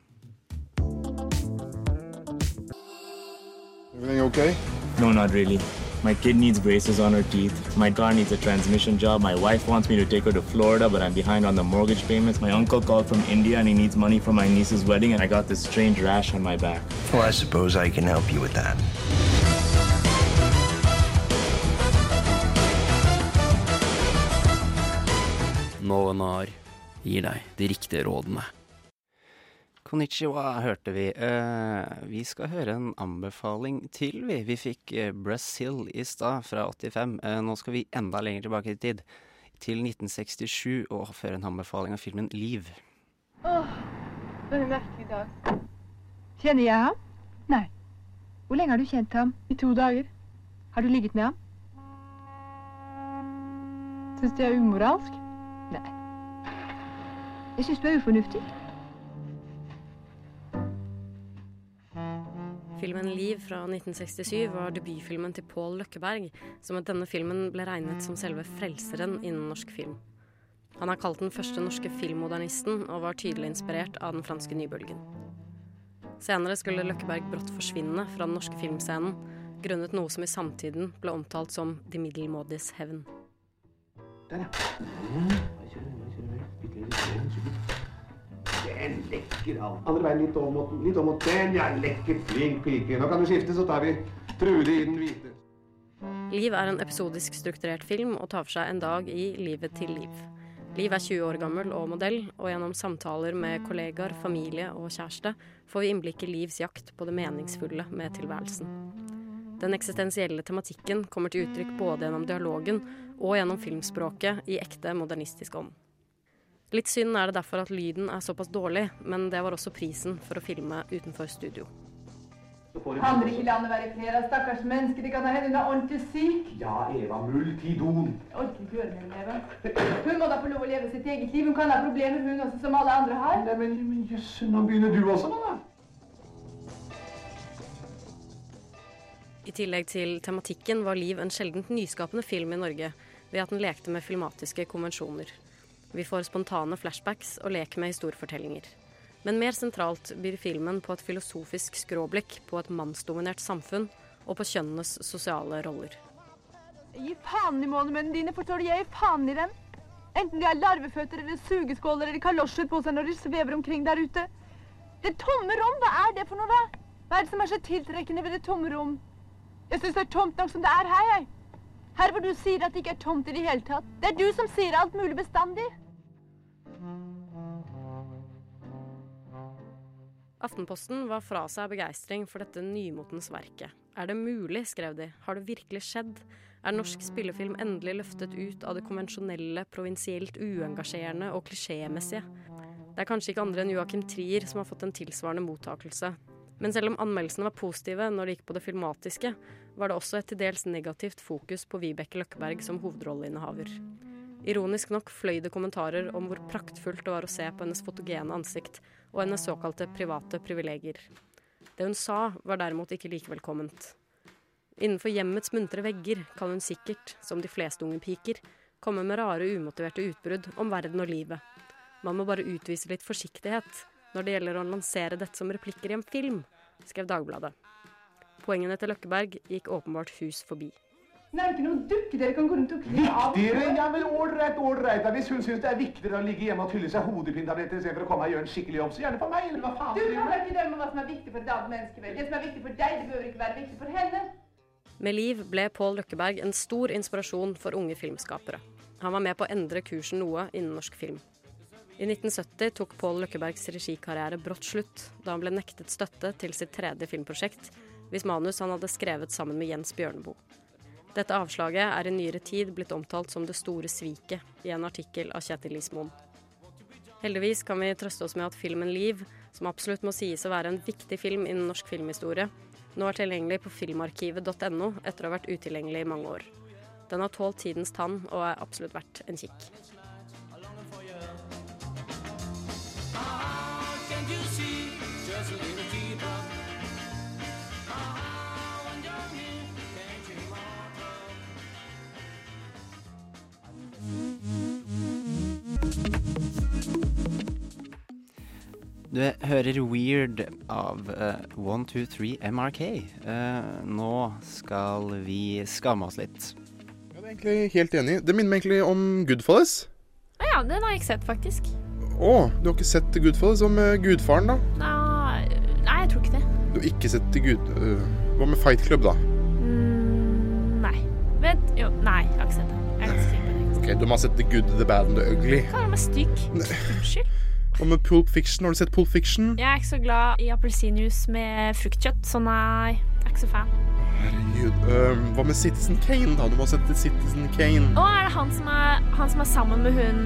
Everything okay? No, not really. My kid needs braces on her teeth. My car needs a transmission job. My wife wants me to take her to Florida, but I'm behind on the mortgage payments. My uncle called from India and he needs money for my niece's wedding, and I got this strange rash on my back. Well, I suppose I can help you with that. Nonar gir deg de riktige rådene. Konnichiwa hørte vi. Uh, vi skal høre en anbefaling til, vi. Vi fikk eh, Brazil i stad, fra 85. Uh, nå skal vi enda lenger tilbake i tid. Til 1967, og føre en anbefaling av filmen Liv. Åh, for en merkelig dag. Kjenner jeg ham? Nei. Hvor lenge har du kjent ham? I to dager. Har du ligget med ham? Syns du jeg er umoralsk? Nei. Jeg syns du er ufornuftig. Filmen 'Liv' fra 1967 var debutfilmen til Pål Løkkeberg, som med denne filmen ble regnet som selve frelseren innen norsk film. Han er kalt den første norske filmmodernisten, og var tydelig inspirert av den franske nybølgen. Senere skulle Løkkeberg brått forsvinne fra den norske filmscenen, grunnet noe som i samtiden ble omtalt som de middelmådiges hevn. Der, er en lekker alt. Andre veien litt over mot, litt over mot den. Ja, lekker, flink pike. Nå kan du skifte, så tar vi Trude i den hvite. Liv er en episodisk strukturert film og tar for seg en dag i livet til Liv. Liv er 20 år gammel og modell, og gjennom samtaler med kollegaer, familie og kjæreste får vi innblikk i Livs jakt på det meningsfulle med tilværelsen. Den eksistensielle tematikken kommer til uttrykk både gjennom dialogen og gjennom filmspråket i ekte modernistisk ånd. Litt synd er det derfor at lyden er såpass dårlig, men det var også prisen for å filme utenfor studio. Handler ikke landet være flere stakkars mennesker? Det kan hende hun er ordentlig syk. Ja, Eva, multidon. Jeg orker ikke høre mer henne, Eva. Hun må da få lov å leve sitt eget liv. Hun kan ha problemer, hun også, som alle andre har. Nei, men, men jøss, nå begynner du også, da. I tillegg til tematikken var Liv en sjeldent nyskapende film i Norge ved at den lekte med filmatiske konvensjoner. Vi får spontane flashbacks og leker med historiefortellinger. Men mer sentralt byr filmen på et filosofisk skråblikk på et mannsdominert samfunn og på kjønnenes sosiale roller. Gi faen i månemennene dine, forstår du? Jeg gir faen i dem. Enten de har larveføtter eller sugeskåler eller kalosjer på seg når de svever omkring der ute. Det tomme rom, hva er det for noe, da? Hva er det som er så tiltrekkende ved det tomme rom? Jeg syns det er tomt nok som det er her, jeg. Her hvor du sier at det ikke er tomt i det hele tatt. Det er du som sier alt mulig bestandig. Aftenposten var fra seg begeistring for dette nymotens verket. Er det mulig, skrev de, har det virkelig skjedd? Er norsk spillefilm endelig løftet ut av det konvensjonelle, provinsielt uengasjerende og klisjémessige? Det er kanskje ikke andre enn Joakim Trier som har fått en tilsvarende mottakelse. Men selv om anmeldelsene var positive når det gikk på det filmatiske, var det også et til dels negativt fokus på Vibeke Løkkeberg som hovedrolleinnehaver. Ironisk nok fløy det kommentarer om hvor praktfullt det var å se på hennes fotogene ansikt og hennes såkalte private privilegier. Det hun sa, var derimot ikke like velkomment. Innenfor hjemmets muntre vegger kan hun sikkert, som de fleste unge piker, komme med rare, umotiverte utbrudd om verden og livet. Man må bare utvise litt forsiktighet når det gjelder å lansere dette som replikker i en film, skrev Dagbladet. Poengene til Løkkeberg gikk åpenbart hus forbi. Det er ikke noen dukke dere kan gå rundt og kle av. Viktigere? Ja, men ålreit, ålreit. Hvis hun syns det er viktigere å ligge hjemme og tylle seg hodepintabletter istedenfor å komme og gjøre en skikkelig jobb, så gjerne for meg, eller hva faen Du kan ikke dømme hva som er viktig for et annet menneske. vel? Det som er viktig for deg, det behøver ikke være viktig for henne. Med Liv ble Pål Løkkeberg en stor inspirasjon for unge filmskapere. Han var med på å endre kursen noe innen norsk film. I 1970 tok Pål Løkkebergs regikarriere brått slutt da han ble nektet støtte til sitt tredje filmprosjekt, hvis manus han hadde skrevet sammen med Jens Bjørneboe. Dette avslaget er i nyere tid blitt omtalt som det store sviket i en artikkel av Kjetil Ismoen. Heldigvis kan vi trøste oss med at filmen Liv, som absolutt må sies å være en viktig film innen norsk filmhistorie, nå er tilgjengelig på filmarkivet.no etter å ha vært utilgjengelig i mange år. Den har tålt tidens tann og er absolutt verdt en kikk. Du hører Weird av uh, 123 MRK. Uh, nå skal vi skamme oss litt. Jeg er egentlig helt enig. Det minner meg egentlig om Goodfellas. Å ja, den har jeg ikke sett, faktisk. Å, du har ikke sett Goodfellas? Hva med Gudfaren, da? Nei, nei, jeg tror ikke det. Du har ikke sett Gud... Uh, hva med Fight Club, da? Mm, nei. Vent, jo, nei, jeg har ikke sett den. Jeg er ganske sikker på det. Ok, Du må ha sett The Good, The Bad and The Ugly. Hva er det med stygg? Unnskyld. Hva med Pulp Fiction? Har du sett Pulp Fiction? Jeg er ikke så glad i appelsinjuice med fruktkjøtt, så nei, jeg er ikke så fan. Herregud. Um, hva med Citizen Kane, da? Du må ha sett Citizen Kane. Å, er det han som er, han som er sammen med hun,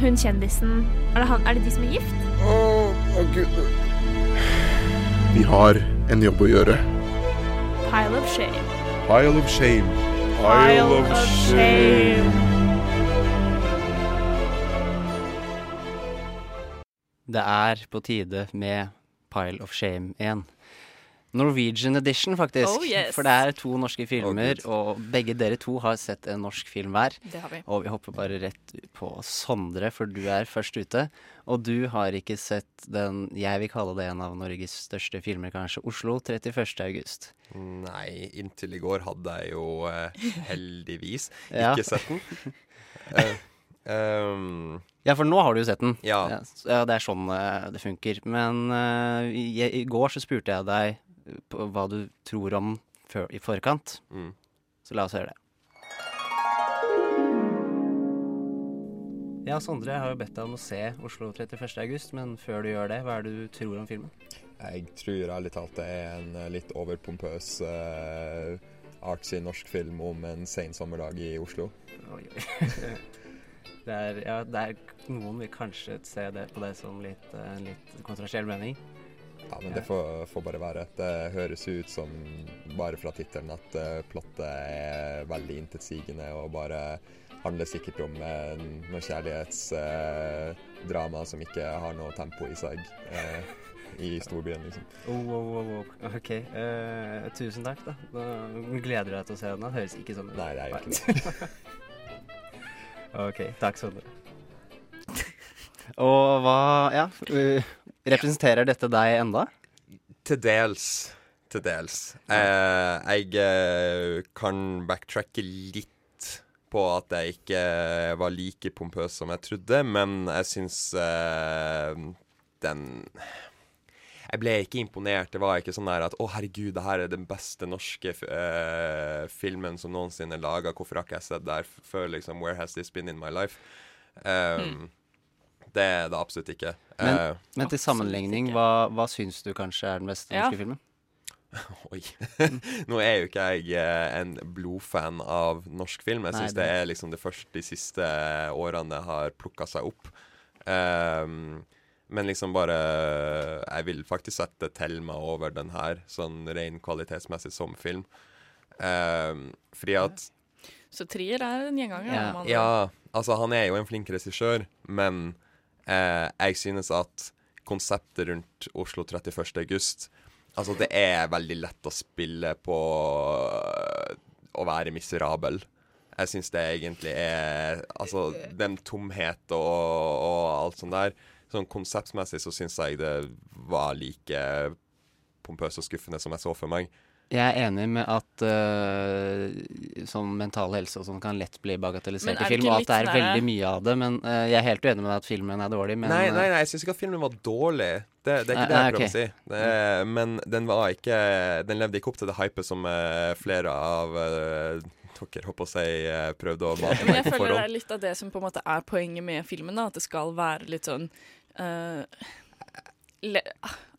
hun kjendisen? Er det, han, er det de som er gift? Å, å gud. Vi har en jobb å gjøre. Pile of shame. Pile of shame. Pile of shame. Det er på tide med Pile of Shame 1. Norwegian edition, faktisk. Oh, yes. For det er to norske filmer, og begge dere to har sett en norsk film hver. Det har vi. Og vi hopper bare rett på Sondre, for du er først ute. Og du har ikke sett den jeg vil kalle det en av Norges største filmer, kanskje. Oslo 31. august. Nei, inntil i går hadde jeg jo eh, heldigvis *laughs* Ja. ikke sett den. *laughs* Ehm, Ja, for nå har du jo sett den. Ja. ja det er sånn eh, det funker. Men uh, i, i går så spurte jeg deg på hva du tror om før, i forkant. Mm. Så la oss høre det. Ja, Sondre, jeg har jo bedt deg om å se Oslo 31. august, men før du gjør det, hva er det du tror om filmen? Jeg tror ærlig talt det er en eh, litt overpompøs uh, artsy norsk film om en sen sommerdag i Oslo. Oi, oi. *laughs* Det er, ja, det er, noen vil kanskje se det på det som litt, eh, en litt kontroversiell mening. Ja, men det får, får bare være. Det høres ut som, bare fra tittelen, at uh, plottet er veldig intetsigende og bare handler sikkert om eh, noe kjærlighetsdrama som ikke har noe tempo i seg eh, i storbyen, liksom. Oh, oh, oh, oh. OK. eh, tusen takk, da. Nå gleder du deg til å se den? Den høres ikke sånn ut. Nei, det er jo ikke det. *laughs* OK. Takk, Sondre. Og hva Ja, representerer dette deg enda? Til dels. Til dels. Eh, jeg eh, kan backtracke litt på at jeg ikke var like pompøs som jeg trodde, men jeg syns eh, den Jeg ble ikke imponert. Det var ikke sånn der at 'Å, herregud, det her er den beste norske f- eh, filmen som noensinne er laga'. Hvorfor har ikke jeg sett det her før? liksom, 'Where has this been in my life?' Um, Det er det absolutt ikke. Men, uh, men til sammenligning, hva, hva syns du kanskje er den beste Ja. norske filmen? *laughs* Oi. *laughs* Nå er jo ikke jeg en blodfan av norsk film. Jeg syns det- det er liksom det første de siste årene det har plukka seg opp. Ehm, men liksom bare Jeg vil faktisk sette Thelma over den her, sånn ren kvalitetsmessig som film. Ehm, fordi at Så Trier er en gjenganger. ja. ja, altså han er jo en flink regissør, men eh, jeg synes at konseptet rundt Oslo 31. august Altså, det er veldig lett å spille på å være miserabel. Jeg syns det egentlig er Altså, den tomhet og, og alt sånt der. Sånn konseptmessig så syns jeg det var like pompøst og skuffende som jeg så for meg. Jeg er enig med at uh, sånn mental helse og sånn kan lett bli bagatellisert er i film, og at det er der- veldig mye av det. Men uh, jeg er helt uenig med deg at filmen er dårlig. Men, nei, nei, eh, nei, jeg syns ikke at filmen var dårlig. Det, det er ikke Nei, det jeg prøver okay. å si. Det, er- men den var ikke Den levde ikke opp til det hypet som uh, flere av eh, jeg, håper eh, prøvde å *laughs* mate Men forhånd. jeg føler det er litt av det som på en måte er poenget med filmen. da At det skal være litt sånn uh, le,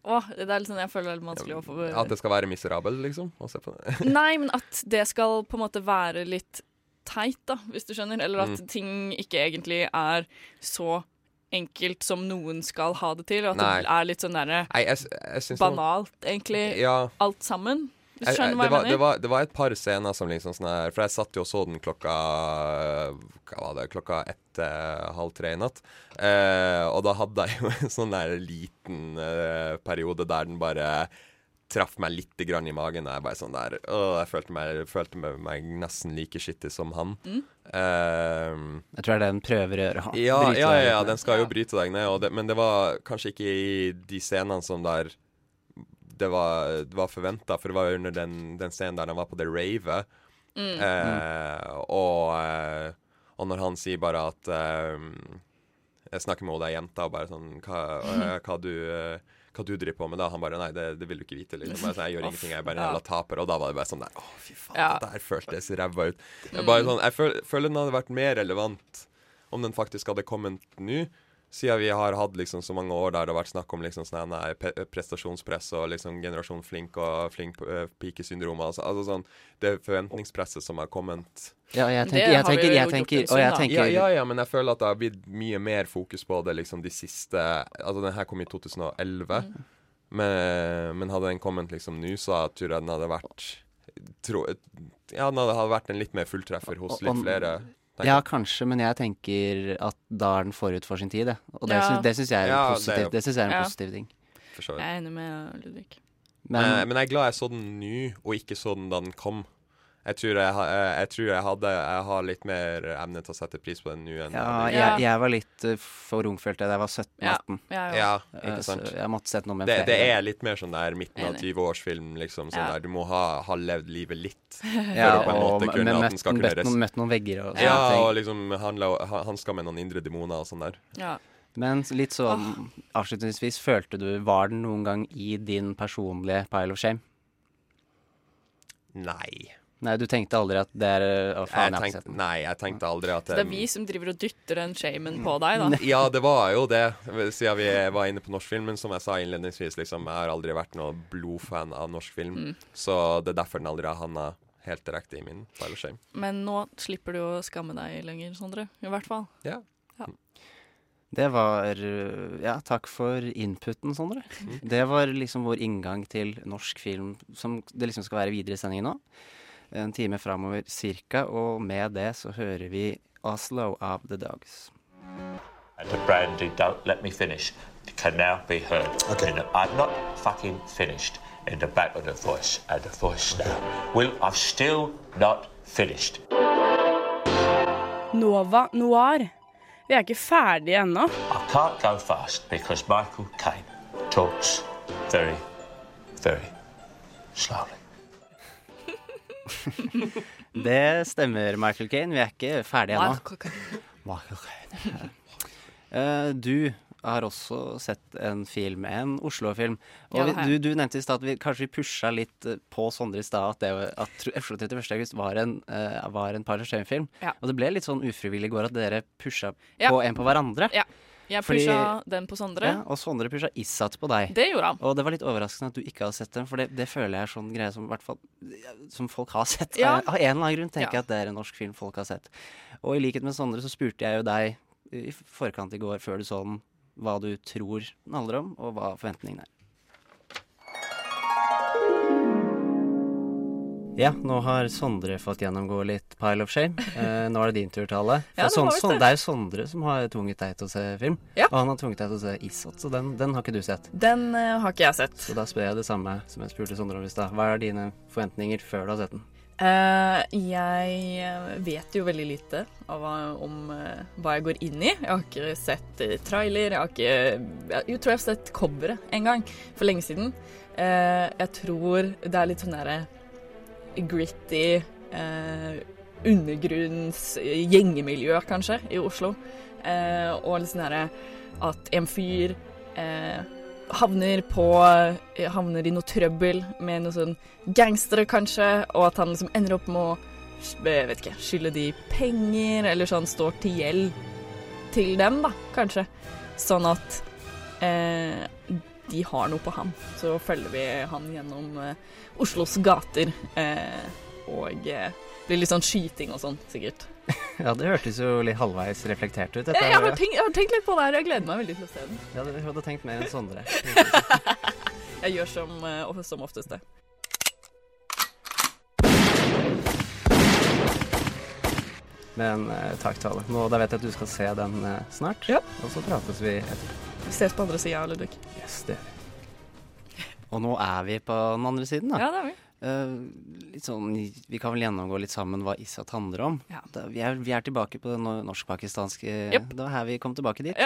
Åh, det er litt sånn jeg føler det er litt vanskelig å få At det skal være miserabel, liksom? Å se på det. *laughs* *laughs* Nei, men at det skal på en måte være litt teit, da, hvis du skjønner. Eller at Mm. ting ikke egentlig er så enkelt som noen skal ha det til. Og at Nei. det er litt sånn derre jeg, jeg banalt, egentlig, Ja. alt sammen. Du Jeg- skjønner jeg- hva det, jeg mener? det, var, det var et par scener som liksom sånn her For jeg satt jo og så den klokka Hva var det? Klokka ett, eh, halv tre i natt. Eh, og da hadde jeg jo *laughs* en sånn der liten eh, periode der den bare traff meg litt grann i magen. Jeg bare sånn der øh, jeg følte meg, følte meg, meg nesten like skittig som han. Mm. Ehm, Jeg tror det er det den prøver å gjøre. ja, ja, ja, ja, den skal jo bryte deg ned, og det, men det var kanskje ikke i de scenene som der det var, var forventa, for det var jo under den, den scenen der han var på det ravet. Mm. Eh, og, eh, og når han sier bare at eh, Jeg snakker med henne jenta og bare sånn Hva, eh, hva du eh, hva du driver på med da? Han bare Nei, det, det vil du ikke vite. Liksom. Sånn, jeg gjør ingenting, jeg er bare en jævla taper. Og da var det bare sånn der Å, fy faen, Ja. det der føltes ræva ut. Jeg, Mm. bare sånn, jeg føl, føler den hadde vært mer relevant om den faktisk hadde kommet nå. Siden vi har hatt liksom så mange år der det har vært snakk om liksom sånn nei, pe prestasjonspress og liksom generasjon flink og flink uh, pikesyndrom. Altså, altså sånn Det forventningspresset som har kommet Ja, jeg tenker, jeg tenker, jeg tenker, en og jeg tenker ja, ja, ja, men jeg føler at det har blitt mye mer fokus på det liksom de siste Altså, den her kom i 2011, Mm. men, men hadde den kommet liksom nå, så tror jeg den hadde vært tro, Ja, den hadde vært en litt mer fulltreffer hos litt flere. Ja, kanskje, men jeg tenker at da er den forut for sin tid, det. Og det, Ja. syns, det syns jeg er, Ja, en det er positiv, det synes jeg er en Ja. positiv ting. Jeg er enig med Ludvig. Men, Eh, men jeg er glad jeg så den nå, og ikke så den da den kom. Jeg tror jeg, eh, jeg, tror jeg hadde Jeg har litt mer evne til å sette pris på den nå enn ja, jeg jeg, var litt uh, for ung, følte jeg da jeg var 17-18. Ja, Ja, Eh, ikke sant. Så jeg måtte sett noe med Det, det er litt mer sånn der midten av 20-årsfilm, liksom. Sånn Ja. der, du må ha, ha levd livet litt. *laughs* ja, og måte men møtt, noen, møtt noen vegger og sånne Ja, ting. og liksom handla, hanska med noen indre demoner og sånn der. Ja. Men litt sånn avslutningsvis, følte du Var den noen gang i din personlige pile of shame? Nei. Nei, du tenkte aldri at det er Å, faen, jeg Jeg har tenkte, sett den. nei, jeg tenkte aldri at Så det er vi som driver og dytter den shamen på deg, da. *laughs* Ja, det var jo det, siden vi var inne på norsk film. Men som jeg sa innledningsvis, liksom, jeg har aldri vært noen blodfan av norsk film. Mm. Så det er derfor den aldri har havna helt direkte i min file of shame. Men nå slipper du å skamme deg lenger, Sondre. I hvert fall. Ja. Det var Ja, takk for inputen, Sondre. Mm. Det var liksom vår inngang til norsk film som det liksom skal være videre i sendingen nå. En time framover cirka, og med det så hører vi Oslo of the Dogs. And the brandy, don't let me finish, can now be heard. Okay. I'm not fucking finished in the back of the voice and the voice now. Will, I've still not finished. Nova Noir. Vi er ikke ferdige ennå. I can't go fast because Michael Caine talks very, very slowly. Det stemmer, Michael Kane. Vi er ikke ferdige ennå. Eh, du har også sett en film, en Oslo-film. Og vi- du, du nevnte i stad at vi kanskje vi pusha litt eh, på Sondre i stad at, det at Oslo 31. august var en, uh, var en film Ja. Og det ble litt sånn ufrivillig i går at dere pusha Ja. på en på hverandre. Ja. Jeg Fordi- pusha den på Sondre. Ja, og Sondre pusha Issat på deg. Det gjorde han. Og det var litt overraskende at du ikke hadde sett den, for det, det føler jeg er sånn greie som, fall, som folk har sett. Ja. Av en eller annen grunn tenker Ja. jeg at det er en norsk film folk har sett. Og i likhet med Sondre så spurte jeg jo deg i forkant i går, før du så den, hva du tror den handler om, og hva forventningene er. Ja, nå har Sondre fått gjennomgå litt Pile of Shame. *laughs* Eh, nå er det din tur, Tale. Ja, det det. det er jo Sondre som har tvunget deg til å se film. Ja. Og han har tvunget deg til å se Isot, så den, den har ikke du sett. Den uh, har ikke jeg sett. Så da spør jeg det samme som jeg spurte Sondre om i stad. Hva er dine forventninger før du har sett den? Uh, jeg eh, vet jo veldig lite av hva, om uh, hva jeg går inn i. Jeg har ikke sett trailer, jeg har ikke jeg tror jeg har sett coveret en gang, for lenge siden. Uh, jeg tror det er litt sånn derre gritty eh, undergrunns gjengemiljø, kanskje, i Oslo. Eh, og litt sånn herre at en fyr eh, havner på eh, Havner i noe trøbbel med noen sånn gangstere, kanskje, og at han liksom ender opp med å jeg vet ikke, skylde de penger, eller sånn står til gjeld til dem, da, kanskje. Sånn at eh, de har noe på ham. Så følger vi han gjennom eh, Oslos gater, eh, og eh, blir litt sånn skyting og sånn, sikkert. *laughs* Ja, det hørtes jo litt halvveis reflektert ut. dette Jeg, jeg, har tenkt, jeg har tenkt litt på det her, jeg gleder meg veldig til å se den. Ja, du hadde tenkt mer enn Sondre. *laughs* Jeg gjør som, eh, som oftest det. Men eh, takk, Tale. Nå, da vet jeg at du skal se den eh, snart, Ja. og så prates vi etterpå. Vi ses på andre sida, Ludvig. Yes, det er vi. Og nå er vi på den andre siden, da. Ja, det er vi. Uh, litt sånn, vi kan vel gjennomgå litt sammen hva Isat handler om. Da, vi, er, vi er tilbake på det norsk-pakistanske yep. Det var her vi kom tilbake dit.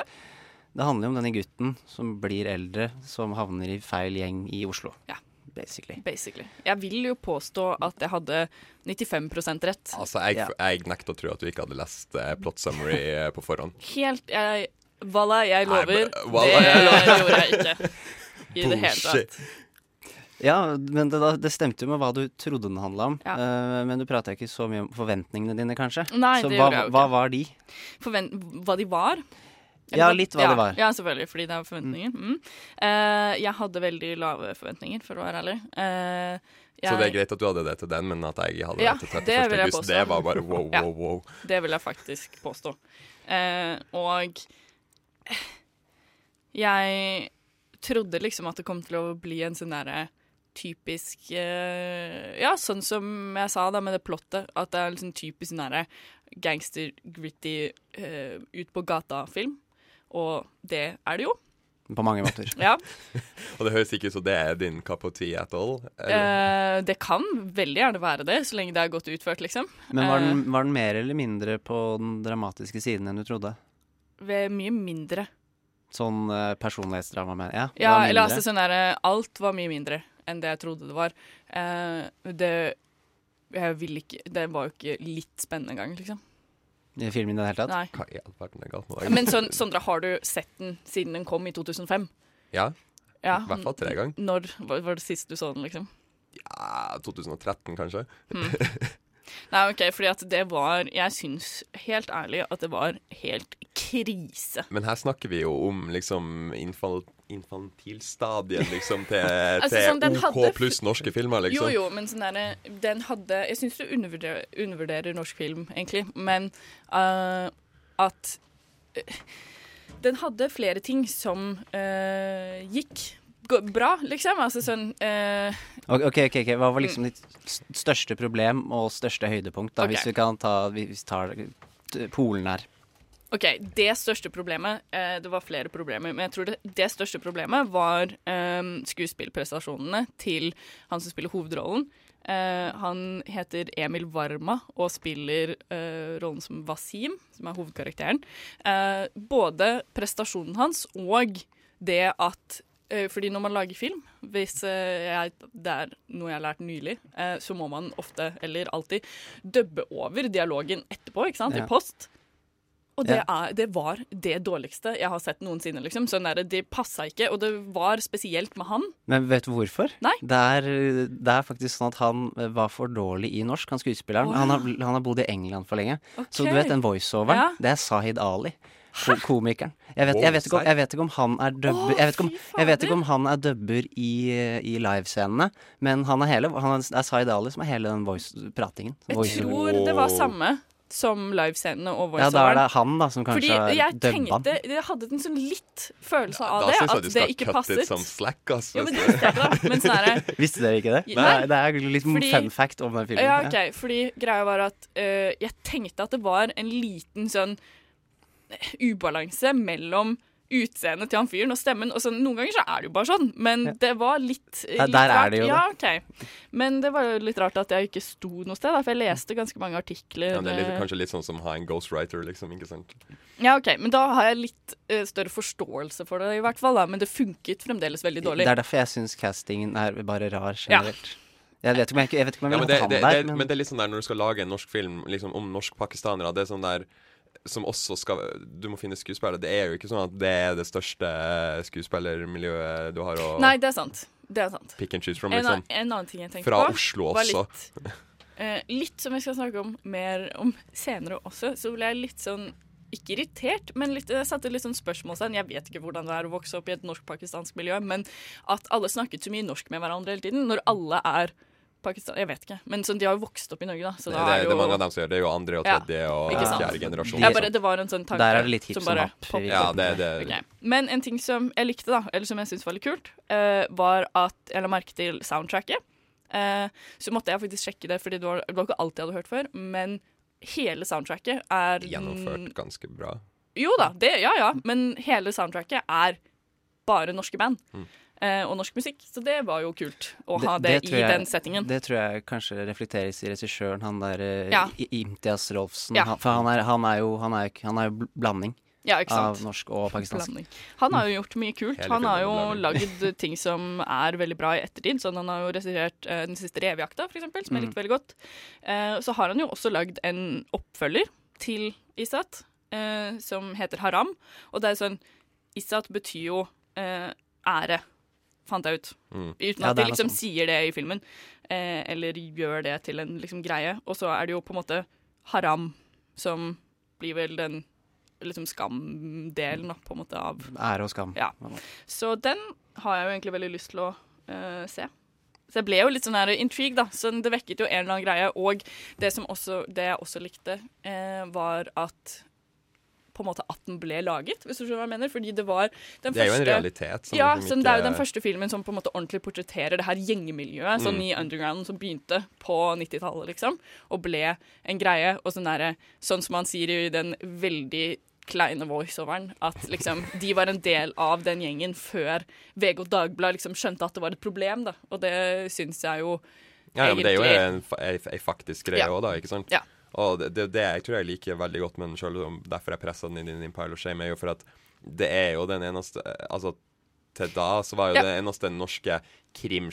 Det handler jo om denne gutten som blir eldre, som havner i feil gjeng i Oslo. Ja. Basically. Basically. Jeg vil jo påstå at jeg hadde 95 rett. Altså, jeg, jeg nekter å tro at du ikke hadde lest eh, plot summary eh, på forhånd. Helt jeg, Walla, jeg lover. Nei, Walla, jeg det lover. *laughs* gjorde jeg ikke. I det hele tatt. Ja, men det, det stemte jo med hva du trodde den handla om. Ja. Uh, men du prata ikke så mye om forventningene dine, kanskje? Nei, så det hva, jeg jo hva var de? Forvent hva de var. Ja, litt hva ja, det var. Ja, selvfølgelig, fordi det er forventninger. Mm. Uh, jeg hadde veldig lave forventninger, for å være ærlig. Eh, Så det er greit at du hadde det til den, men at jeg hadde Ja, det til det 31. jeg august, det var bare wow, *laughs* Ja. wow, wow. Det vil jeg faktisk påstå. Uh, og jeg trodde liksom at det kom til å bli en sånn derre typisk eh, Ja, sånn som jeg sa da med det plottet, at det er liksom typisk sånn derre gangster-gritty eh, ut på gata-film. Og det er det jo. På mange måter. *laughs* Ja. *laughs* Og det høres ikke ut som det er din cup of tea at all. Eh, det kan veldig gjerne være det, så lenge det er godt utført, liksom. Men var den, Eh, var den mer eller mindre på den dramatiske siden enn du trodde? Ved mye mindre. Sånn uh, personlighetsdrama med Ja, Ja, eller altså sånn der, Alt var mye mindre enn det jeg trodde det var. Uh, det Jeg vil ikke Det var jo ikke litt spennende engang, liksom. I filmen i det hele tatt? Nei. Er deg? Men sånn, Sondre, har du sett den siden den kom i 2005? Ja. Ja. I hvert fall tre ganger. Når var var det sist du så den, liksom? Ja, 2013, kanskje. Hmm. Nei, OK, fordi at det var Jeg syns helt ærlig at det var helt krise. Men her snakker vi jo om liksom infal infantilstadiet liksom til, *laughs* Altså, til sånn, OK pluss norske filmer, liksom. Jo, jo, men sånn derre Den hadde Jeg syns du undervurderer, undervurderer norsk film, egentlig, men uh, at uh, Den hadde flere ting som uh, gikk bra, liksom. Altså sånn uh, Ok, ok, ok. Hva var liksom ditt største problem og største høydepunkt? da? okay. Hvis vi kan ta hvis vi tar Polen her. OK, det største problemet uh, Det var flere problemer, men jeg tror det, det største problemet var um, skuespillprestasjonene til han som spiller hovedrollen. Uh, han heter Emil Varma og spiller rollen som Wasim, som er hovedkarakteren. Både prestasjonen hans og det at fordi når man lager film, hvis eh, jeg, det er noe jeg har lært nylig, eh, så må man ofte, eller alltid, dubbe over dialogen etterpå, ikke sant? Ja. I post. Og det, er, det var det dårligste jeg har sett noensinne. Liksom. Sånn der, det passa ikke, og det var spesielt med han. Men vet du hvorfor? Nei. Det er, det er faktisk sånn at han eh, var for dårlig i norsk, han skuespilleren. Å, han, har, han har bodd i England for lenge. Så du vet den voiceoveren? Ja. Det er Sahid Ali. Ko- Komikeren. Jeg vet, jeg, vet ikke om, jeg vet ikke om han er dubber jeg, vet ikke om, jeg vet ikke om han er dubber i, i livescenene, men han er hele Han er, det er Sahid Ali som er hele den voice-pratingen. Jeg tror det var samme som livescenene og Ja, da er det han da som kanskje Fordi jeg tenkte Jeg hadde en sånn litt følelse av ja, det, syns jeg at du det skal ikke passet. som slack, ass. Ja, men det visste jeg ikke, da. Men sånn er det. *laughs* Visste dere ikke det? Nei. Det er, det er litt Fordi- fun fact om den filmen. Ja, ok, fordi greia var at uh, jeg tenkte at det var en liten sånn ubalanse mellom utseendet til han fyren og stemmen. Og så, noen ganger så er det jo bare sånn, men det var litt, eh, litt der er det jo ja, okay. Men det var jo litt rart at jeg ikke sto noe sted, for jeg leste ganske mange artikler. Ja, det er litt, eh, kanskje litt sånn som ha en ghostwriter, liksom. ikke sant? Ja, ok, Men da har jeg litt uh, større forståelse for det, i hvert fall. da, Men det funket fremdeles veldig dårlig. Det er derfor jeg syns castingen er bare rar generelt. Jeg vet ikke jeg, vet ikke om Ja, jeg men, vil det, ha han der, men det er litt sånn der når du skal lage en norsk film liksom, om norsk-pakistanere, det er sånn der som også skal Du må finne skuespillere. Det er jo ikke sånn at det er det største skuespillermiljøet du har å Nei, det er sant. Det er sant. pick and choose from, liksom. En, en annen ting jeg tenkte Fra på Oslo også. Litt, eh, litt som jeg skal snakke om mer om senere også, så ble jeg litt sånn ikke irritert, men litt, jeg satte litt sånn spørsmålstegn. Jeg vet ikke hvordan det er å vokse opp i et norsk-pakistansk miljø, men at alle snakket så mye norsk med hverandre hele tiden, når alle er Pakistan Jeg vet ikke, men sånn, de har jo vokst opp i Norge, da. Så det, da det, er jo det er mange av dem som gjør det. Er jo andre og Ja, tredje og fjerde generasjon. Bare, det var en sånn tanke Der er det litt hipp som bare popper poppet Ja, det, det, Okay. Men en ting som jeg likte, da, eller som jeg syntes var litt kult, uh, var at jeg la merke til soundtracket. Uh, så måtte jeg faktisk sjekke det, Fordi det var, det var ikke alt jeg hadde hørt før. Men hele soundtracket er Gjennomført ganske bra. Jo da, det, ja ja. Men hele soundtracket er bare norske band. Mm. Eh, og norsk musikk. Så det var jo kult å ha det, det i jeg- den settingen. Det tror jeg kanskje reflekteres i regissøren, han der eh, Ja. Imtias Rolfsen. Ja. Han, for han er, han er jo han er, han er jo blanding Ja, ikke sant? av norsk og pakistansk. Blanding. Han har jo gjort mye kult. Hele Han har jo lagd ting som er veldig bra i ettertid. Sånn han har jo regissert uh, Den siste revejakta, for eksempel, som jeg Mm. likte veldig godt. Uh, så har han jo også lagd en oppfølger til Isat, uh, som heter Haram. Og det er sånn Isat betyr jo eh, ære, fant jeg ut. Mm. Uten at ja, de liksom sånn. sier det i filmen. Eh, eller gjør det til en liksom greie. Og så er det jo på en måte Haram som blir vel den liksom skamdelen da, på en måte av Ære og skam. Ja. Så den har jeg jo egentlig veldig lyst til å eh, se. Så jeg ble jo litt sånn her intrigue, da. Så det vekket jo en eller annen greie. Og det, som også, det jeg også likte, eh, var at på en måte at den ble laget, hvis du skjønner hva jeg mener. Fordi det var den Det er jo en realitet som Ja, liksom så det er jo den første filmen som på en måte ordentlig portretterer det her gjengemiljøet, sånn Mm. i underground som begynte på 90-tallet, liksom, og ble en greie. Og sånn derre Sånn som han sier i den veldig kleine voiceoveren, at liksom *laughs* de var en del av den gjengen før VG og Dagbladet liksom skjønte at det var et problem, da. Og det syns jeg jo Ja, ja, men det er jo en, en, ei faktisk greie Ja. da. ikke sant? Ja. Og det, det, det jeg tror jeg liker veldig godt med den sjøl, derfor jeg pressa den inn i din pile of shame, er jo for at det er jo den eneste Altså, til da så var jo Ja. det eneste norske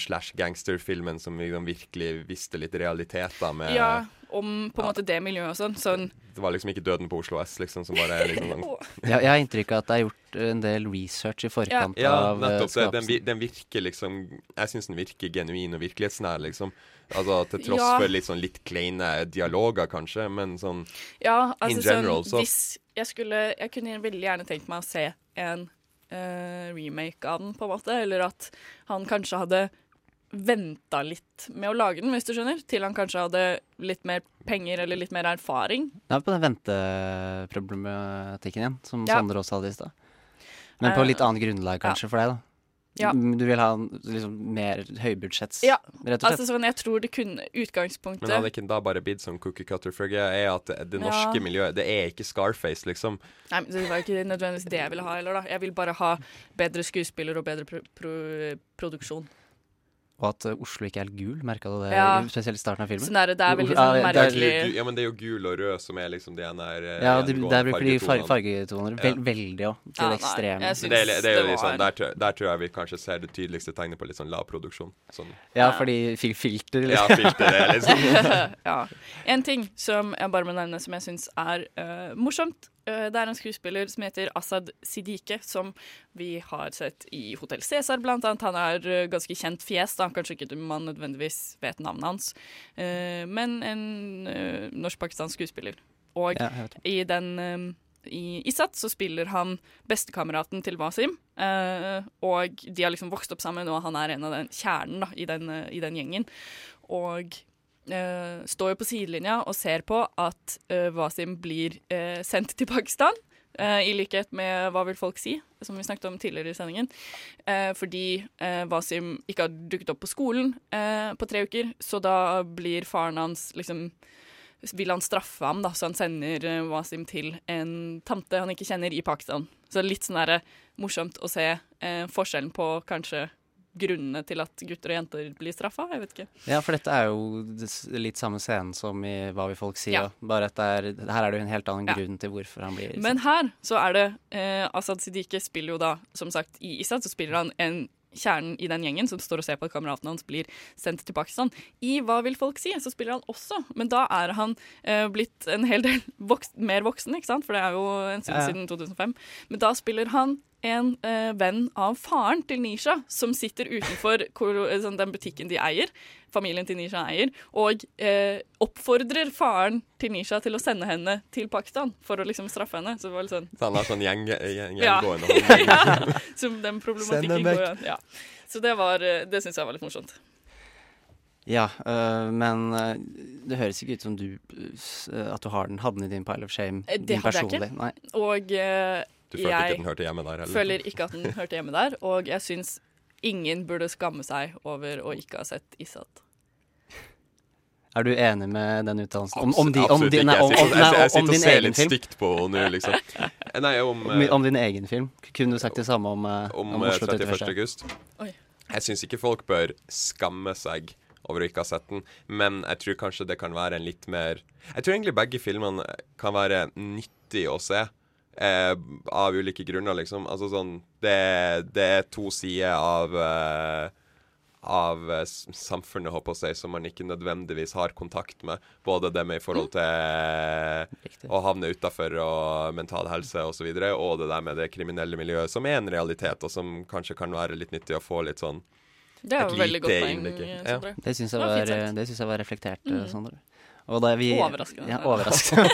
krim-slash-gangsterfilmen som liksom virkelig visste litt realiteter med Ja, om på en måte det miljøet og sånn. Sånn Det var liksom ikke Døden på Oslo S, liksom, som bare er liksom sånn *laughs* Jeg, jeg har inntrykk av at det er gjort en del research i forkant Ja, av eh, nettopp. Det, den, den virker liksom Jeg syns den virker genuin og virkelighetsnær, liksom. Altså Til tross Ja. for litt sånn litt kleine dialoger, kanskje, men sånn Ja, altså In general, sånn så Hvis jeg skulle Jeg kunne veldig gjerne tenkt meg å se en eh, remake av den, på en måte. Eller at han kanskje hadde venta litt med å lage den, hvis du skjønner. Til han kanskje hadde litt mer penger eller litt mer erfaring. Det er på den venteproblematikken igjen, som Ja. Sander også hadde i stad. Men på Eh, litt annet grunnlag kanskje for deg, da. Ja. Du vil ha liksom mer høybudsjetts, Ja, rett og slett. altså sånn, jeg tror det kunne utgangspunktet Men hadde ikke da bare bidd som cookie cutter? For greia er at det, det Ja. norske miljøet Det er ikke Scarface, liksom. Nei, men Det var ikke nødvendigvis det jeg ville ha heller, da. Jeg vil bare ha bedre skuespiller og bedre pro pro produksjon. Og at eh, Oslo ikke er helt gul, merka du det? Ja. Spesielt i starten av filmen. Sånn er det er veldig Ja, sånn det er- Det er merkelig ja, men det er jo gul og rød som er liksom de ene der eh, Ja, de, der bruker de fargetoner Ja. vel, veldig òg, til Ja, det ekstreme. det det er jo litt sånn, der, der tror jeg vi kanskje ser det tydeligste tegnet på litt sånn lav produksjon. Sånn. Ja, fordi fil filter, Ja, filter er liksom *laughs* ja. En ting som jeg bare må nevne som jeg syns er uh, morsomt. Eh, det er en skuespiller som heter Asad Siddique, som vi har sett i Hotell Cæsar, blant annet. Han er eh, ganske kjent fjes, da. kanskje ikke man nødvendigvis vet navnet hans. Eh, men en norsk-pakistansk skuespiller. Og Ja, i den i Isat så spiller han bestekameraten til Wasim, eh, og de har liksom vokst opp sammen, og han er en av den kjernen da, i, den, i den gjengen. Og eh, står jo på sidelinja og ser på at eh, Wasim blir eh, sendt til Pakistan. eh, I likhet med Hva vil folk si, som vi snakket om tidligere i sendingen. Eh, fordi eh, Wasim ikke har dukket opp på skolen på tre uker, så da blir faren hans liksom vil han straffe ham, da, så han sender eh, Wasim til en tante han ikke kjenner i Pakistan. Så litt sånn morsomt å se eh, forskjellen på kanskje grunnene til at gutter og jenter blir straffa. Jeg vet ikke. Ja, for dette er jo litt samme scenen som i Hva vil folk si? Ja. Bare at det er, her er det jo en helt annen Ja. grunn til hvorfor han blir Men her så er det eh, Asad Siddique spiller jo da, som sagt, i Isad så spiller han en kjernen i den gjengen som står og ser på at kameraten hans blir sendt til Pakistan. I Hva vil folk si? så spiller han også, men da er han eh, blitt en hel del *laughs* voks mer voksen, ikke sant? For det er jo en stund siden 2005. Men da spiller han en eh, venn av faren til Nisha, som sitter utenfor hvor, eh, sånn, den butikken de eier, familien til Nisha eier, og eh, oppfordrer faren til Nisha til å sende henne til Pakistan for å liksom straffe henne. Så det var litt sånn Så han har sånn gjeng, gjeng, ja. gående? *laughs* ja, som den problematikken går igjen. Ja. Så det var eh, Det syns jeg var litt morsomt. Ja, øh, men øh, det høres ikke ut som du at du har den, hadde den i din pile of shame. Eh, Det din hadde jeg ikke. Nei. Og eh, Du følte ikke at den hørte hjemme der heller? føler ikke at den hørte hjemme der. Og jeg syns ingen burde skamme seg over å ikke ha sett Isat. Er du enig med den uttalelsen? Om, om, de, om, Absolutt de, ikke. nei, Jeg om, sitter- om, jeg- jeg sitter og ser litt film. stygt på henne nå, liksom. Nei, om, Om, eh, om din egen film. Kunne du sagt det samme om, eh, om, om eh, Oslo 31. 31. august. Oi. Jeg syns ikke folk bør skamme seg over å ikke ha sett den, men jeg tror kanskje det kan være en litt mer Jeg tror egentlig begge filmene kan være nyttig å se. Eh, av ulike grunner, liksom. Altså sånn Det, det er to sider av eh, av eh, samfunnet, håper jeg å si, som man ikke nødvendigvis har kontakt med. Både det med i forhold til eh, å havne utafor og mental helse osv., og, så videre, og det der med det kriminelle miljøet, som er en realitet, og som kanskje kan være litt nyttig å få litt sånn Det er et jo veldig godt lite poeng. Det syns jeg, Det var det synes jeg var reflektert, eh, Mm. Sondre. Og da er vi Overraskende. Ja, overraskende.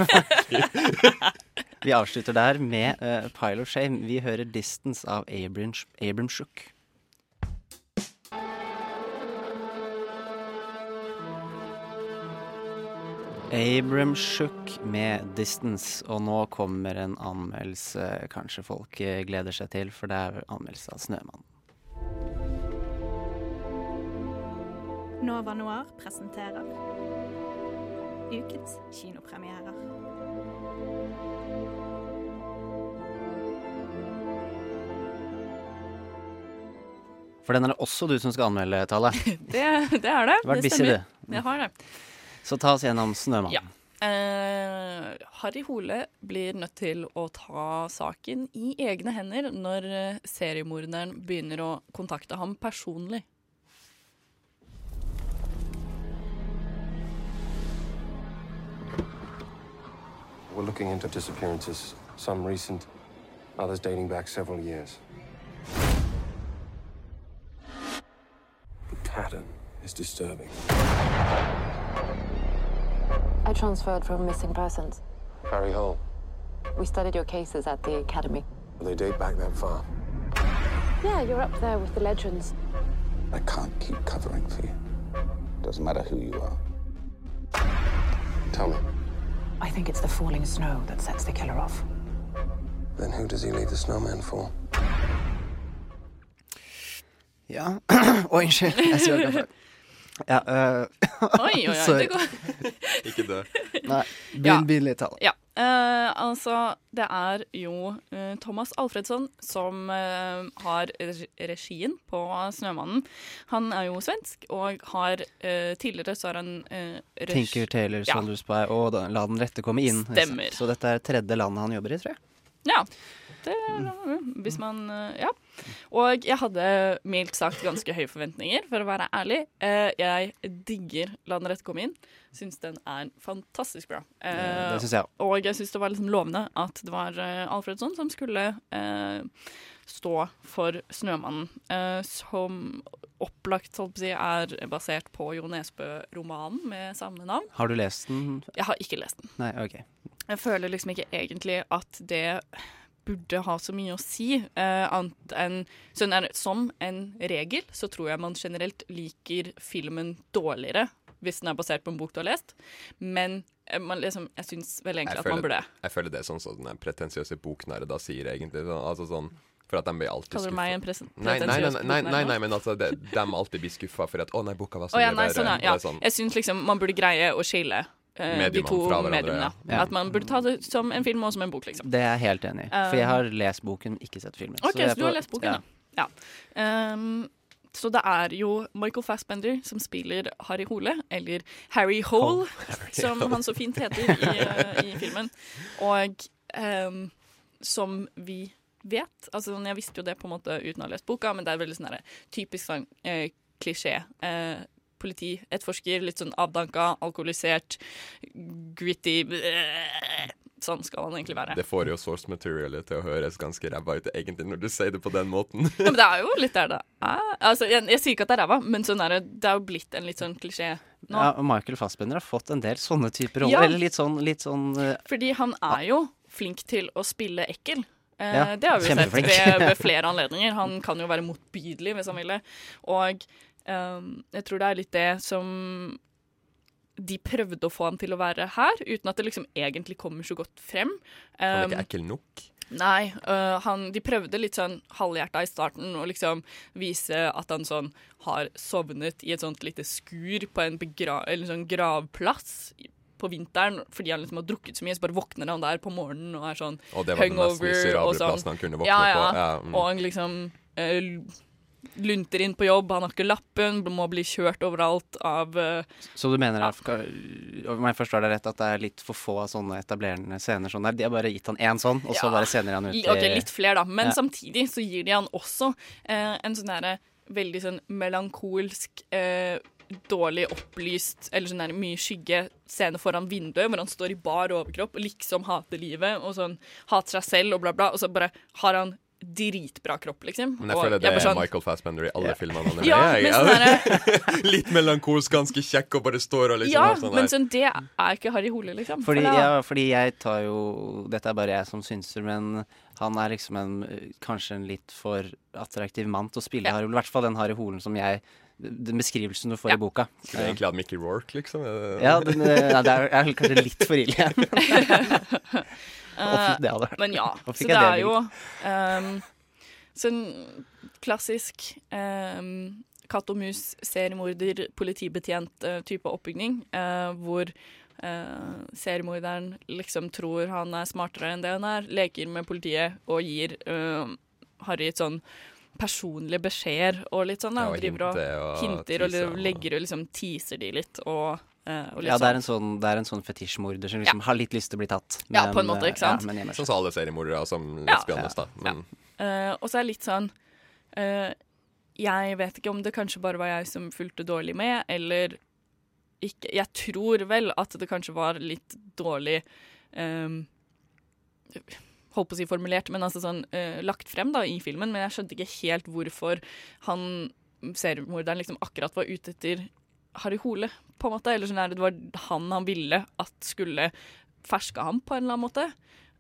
*laughs* vi avslutter der med uh, Pile of Shame. Vi hører 'Distance' av Abram, Abram Shook. Abram Shook med 'Distance', og nå kommer en anmeldelse kanskje folk eh, gleder seg til, for det er anmeldelse av 'Snømannen'. Nova Noir presenterer ukens kinopremierer. For den er det også du som skal anmelde, Tale. Det, *laughs* det er det. Vært det busy, stemmer. du. Jeg har det. Så ta oss gjennom 'Snømannen'. Ja. Eh, Harry Hole blir nødt til å ta saken i egne hender når seriemorderen begynner å kontakte ham personlig. We're looking into disappearances, some recent, others dating back several years. The pattern is disturbing. I transferred from missing persons. Harry Hole, We studied your cases at the academy. they date back that far? Yeah, you're up there with the legends. I can't keep covering for you. Doesn't matter who you are. Tell me, I think it's the falling snow that sets the killer off. then who does he leave the snowman for? Ja *clears throat* Oi, unnskyld. Jeg sier kaffe. Ja, uh, *laughs* Oi, oi, oi, det går. Ikke dø. Nei, begynn ja. billig Tale. Ja. Eh, altså, det er jo eh, Thomas Alfredsson som eh, har regien på 'Snømannen'. Han er jo svensk, og har eh, tidligere så har han uh, Tinker Taylor, Soldier Spy og da, La den rette komme inn. Stemmer. Så dette er tredje landet han jobber i, tror jeg. Ja. Det, hvis man eh, Ja. Og jeg hadde mildt sagt ganske høye forventninger, for å være ærlig. Eh, jeg digger La den rette komme inn. Syns den er fantastisk bra. Eh, det synes jeg. Og jeg syns det var liksom lovende at det var eh, Alfredsson som skulle eh, stå for 'Snømannen', eh, som opplagt holdt på å si, er basert på Jo Nesbø-romanen med samme navn. Har du lest den? Jeg har ikke lest den. Nei, OK. Jeg føler liksom ikke egentlig at det burde ha så mye å si. Eh, annet enn sånn er, Som en regel så tror jeg man generelt liker filmen dårligere hvis den er basert på en bok du har lest. Men eh, man liksom, jeg syns vel egentlig at man burde. jeg føler det er sånn som den pretensiøse da sier, egentlig. Sånn, altså sånn for at de blir alltid Kaller du skuffa. meg en presen- Nei, nei, nei, nei, nei, nei, men altså, det, de alltid blir skuffa for at 'Å nei, boka var så ja, mye nei, bedre'. sånn, ja. ja. sånn, Jeg syns liksom man burde greie å skille Uh, de to mediene. ja. Ja. At man burde ta det som en film og som en bok, liksom. Det er jeg helt enig i. For jeg Um, har lest boken, ikke sett filmen. Ok, så, så, du har lest boken, ja. ja. Um, så det er jo Michael Fassbender som spiller Harry Hole, eller Harry Hole, *laughs* som han så fint heter i, uh, i filmen. Og um, som vi vet altså sånn, Jeg visste jo det på en måte uten å ha lest boka, men det er veldig sånn der, typisk sånn eh, klisjé. Eh, politi, etterforsker, litt sånn avdanka, alkoholisert, gritty bleh. Sånn skal han egentlig være. Det får jo source materialet til å høres ganske ræva ut, egentlig, når du sier det på den måten. *laughs* Ja, men det er jo litt der det er. Altså, jeg, jeg sier ikke at det er ræva, men sånn er det, det er jo blitt en litt sånn klisjé nå. Ja, og Michael Fassbender har fått en del sånne typer roller. Ja. Eller litt sånn, litt sånn uh, Fordi han er jo flink til å spille ekkel. Eh, Ja, det har vi sett ved, ved *laughs* flere anledninger. Han kan jo være motbydelig hvis han vil det. Og um, jeg tror det er litt det som de prøvde å få han til å være her, uten at det liksom egentlig kommer så godt frem. Han er Um, ikke ekkel nok. Nei, Uh, han, de prøvde litt sånn halvhjerta i starten å liksom vise at han sånn har sovnet i et sånt lite skur på en sånn gravplass på vinteren fordi han liksom har drukket så mye, så bare våkner han der på morgenen og er sånn Og det var den mest hungover og sånn. han kunne våkne ja, ja. på. Ja, mm. Og han liksom øh, lunter inn på jobb, han har ikke lappen, må bli kjørt overalt av uh, Så du mener, om jeg forstår deg rett, at det er litt for få av sånne etablerende scener sånn der? De har bare gitt han én sånn, og så bare sender han ut i Ok, litt flere, da. Men Ja. samtidig så gir de han også uh, en sånn derre veldig sånn melankolsk, eh, dårlig opplyst, eller sånn der mye skygge scene foran vinduet, hvor han står i bar overkropp og liksom hater livet, og sånn hater seg selv og bla, bla, og så bare har han dritbra kropp, liksom. Men jeg Og føler det jeg er sånn- Michael Fassbender i alle filmene han er med *laughs* Ja, jeg. sånn *laughs* Litt melankolsk, ganske kjekk og bare står og liksom Ja, sånn men sånn, det er ikke Harry Hole, liksom. Fordi, For ja, fordi jeg tar jo Dette er bare jeg som synser, men han er liksom en eh, kanskje en litt for attraktiv mann til å spille Ja. Harry Hole. I hvert fall den Harry Holen som jeg Den beskrivelsen du får i boka. Skulle egentlig hatt Mickey Rourke, liksom. Ja, den, eh, ja, det er, er kanskje litt for ille igjen. *laughs* Eh, det hadde vært. Men ja, så det er jo ehm, sånn klassisk um, katt og mus, seriemorder, politibetjent-type oppbygning, uh, hvor uh, seriemorderen liksom tror han er smartere enn det han er, leker med politiet og gir uh, Harry et sånn personlige beskjeder og litt sånn. Da, Ja, og driver og og hinter og og- legger og liksom teaser de litt og, eh, og litt Ja, det er sånn. en sånn, det er en sånn fetisjmorder som liksom har litt lyst til å bli tatt. Ja, på en måte, eh, ikke sant? Ja, men. Sånn som alle seriemordere som Ja. lesbianes, da. Men Uh, og så er det litt sånn uh, Jeg vet ikke om det kanskje bare var jeg som fulgte dårlig med, eller ikke. Jeg tror vel at det kanskje var litt dårlig um, Holdt på å si formulert, men altså sånn uh, lagt frem da i filmen. Men jeg skjønte ikke helt hvorfor han seriemorderen liksom akkurat var ute etter Harry Hole, på en måte. Eller sånn det var han han ville at skulle ferske ham på en eller annen måte.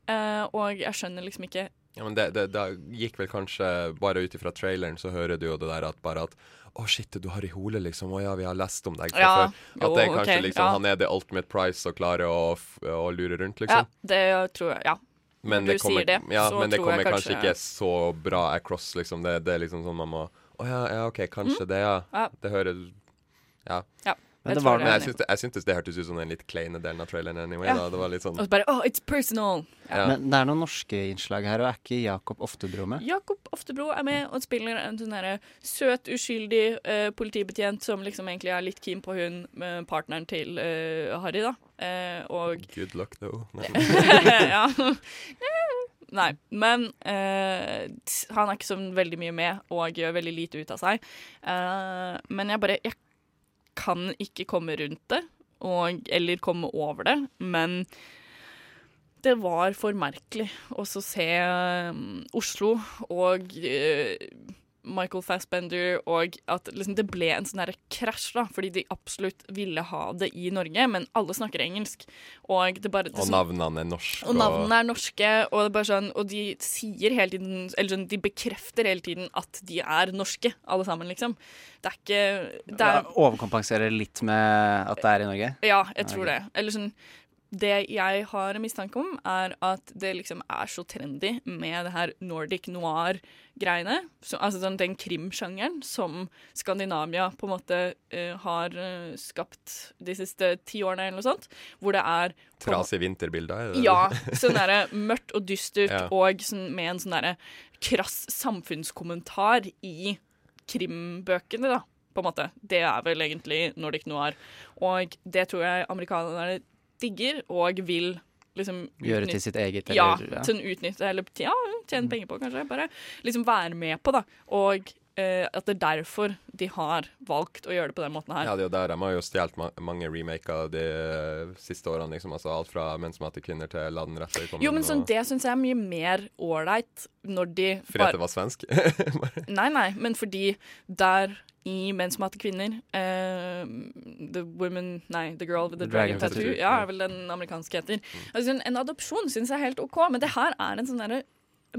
Uh, og jeg skjønner liksom ikke Ja, men det, det, det gikk vel kanskje Bare ut ifra traileren så hører du jo det der at bare at å shit, du har i hole, liksom. Å ja, vi har lest om deg fra Ja, før. At jo, det kanskje okay, liksom ja. Han er the ultimate price og klarer å, å lure rundt, liksom. Ja, det tror jeg. Ja. Men det du kommer, sier det, ja, så men det tror jeg kommer kanskje kanskje- ikke så bra across, liksom. Det, det er liksom sånn man må Å ja, ja, OK, kanskje Mm. det, ja. Ja. Det høres Ja. Ja, Men det var- Men jeg syntes det, jeg syntes det hørtes ut som den litt kleine delen av traileren anyway. Ja. Da. Det var litt sånn Og så bare Oh, it's personal! Ja. Men det er noen norske innslag her, og er ikke Jakob Oftebro med? Jakob Oftebro er med og spiller en sånn derre søt, uskyldig eh, politibetjent som liksom egentlig er litt keen på hun med partneren til eh, Harry, da. Eh, og Good luck, though. *laughs* Ja. *laughs* Nei, men eh, han er ikke så veldig mye med og gjør veldig lite ut av seg. Eh, men jeg bare Jeg kan ikke komme rundt det, og, eller komme over det, men det var for merkelig å se um, Oslo og eh, Michael Fassbender, og at liksom det ble en sånn derre krasj, da, fordi de absolutt ville ha det i Norge, men alle snakker engelsk. Og det bare det Og navnene er norske. og navnene er norske, og, det bare sånn, og de sier hele tiden Eller sånn, de bekrefter hele tiden at de er norske, alle sammen, liksom. Det er ikke det er, Overkompenserer litt med at det er i Norge? Ja, jeg tror det. Eller sånn Det jeg har mistanke om, er at det liksom er så trendy med det her Nordic noir-greiene. Så- Altså den, den krimsjangeren som Skandinavia på en måte uh, har eh, skapt de siste ti årene, eller noe sånt. Hvor det er Trasige vinterbilder? er det? ja. *laughs* Sånn derre mørkt og dystert, Ja. og sånn, med en sånn derre krass samfunnskommentar i krimbøkene, da. På en måte. Det er vel egentlig Nordic noir. Og det tror jeg amerikanerne digger, og vil liksom Gjøre til sitt eget, eller- Ja, ja. sånn utnytte, eller ja, tjene penger på, kanskje. Bare liksom være med på, da. Og eh, at det er derfor de har valgt å gjøre det på den måten her. Ja, det er jo der de har jo stjålet ma mange remaker de eh, siste årene. liksom, altså Alt fra 'Menn som hater kvinner' til 'La den rette komme'. Jo, men sånn, og- det syns jeg er mye mer ålreit når de Fordi bare- at det var svensk? *laughs* Nei, nei, men fordi der i Menn som hater kvinner uh, The Woman Nei, The Girl with the The Dragon, Dragon Tattoo. Tattoo, Ja, er vel den amerikanske heter. Altså, en, en adopsjon syns jeg er helt OK, men det her er en sånn derre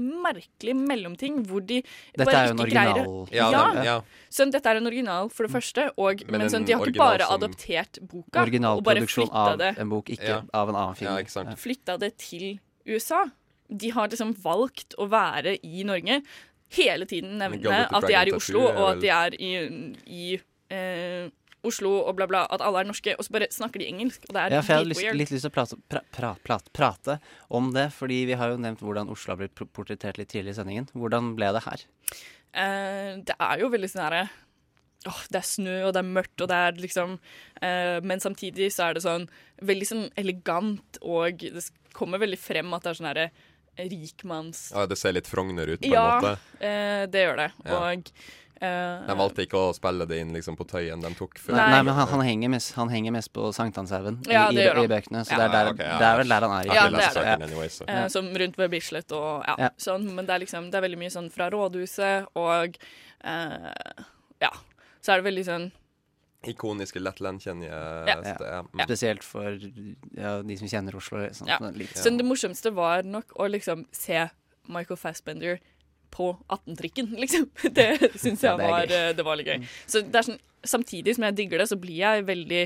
merkelig mellomting hvor de Dette bare er jo en ikke greier original- Ja, Ja, den- ja. Så dette er en original, for det første, og, Men men, sånn, de har ikke bare som- adoptert boka Originalproduksjon av det en bok, ikke Ja. av en annen film. Ja, ikke sant. Flytta det til USA. De har liksom valgt å være i Norge. Hele tiden nevne at de er i Oslo, og at de er i, i eh, Oslo og bla, bla. At alle er norske. Og så bare snakker de engelsk, og det er Ja, for jeg hadde lyst, litt lyst til å prate, pra, pra, pra, prate om det, fordi vi har jo nevnt hvordan Oslo har blitt portrettert litt tidligere i sendingen. Hvordan ble det her? Eh, det er jo veldig sånn herre Åh, det er snø, og det er mørkt, og det er liksom eh, Men samtidig så er det sånn veldig sånn elegant, og det kommer veldig frem at det er sånn herre rikmanns... Ja, det ser litt Frogner ut, på Ja, en måte. eh, det gjør det. Ja. Og eh, De valgte ikke å spille det inn liksom, på Tøyen de tok før. Nei, nei men han, han, henger mest, han henger mest på Sankthanshaugen Ja, i, i, i, bøkene. Så Ja. det, er der, okay, ja. det er vel der han er. Ja, det er det. Saken anyway, så. Eh, som rundt ved Bislett og ja, Ja. sånn. Men det er liksom Det er veldig mye sånn fra rådhuset og uh, Ja. Så er det veldig sånn Ikoniske lettlandkjennige Ja. steder. Ja. Spesielt for ja, de som kjenner Oslo. Sånn, Ja. Så det morsomste var nok å liksom se Michael Fassbender på 18-trikken, liksom. *laughs* Det syns jeg Ja, det var, eh, det var litt gøy. Så det er sånn, samtidig som jeg digger det, så blir jeg veldig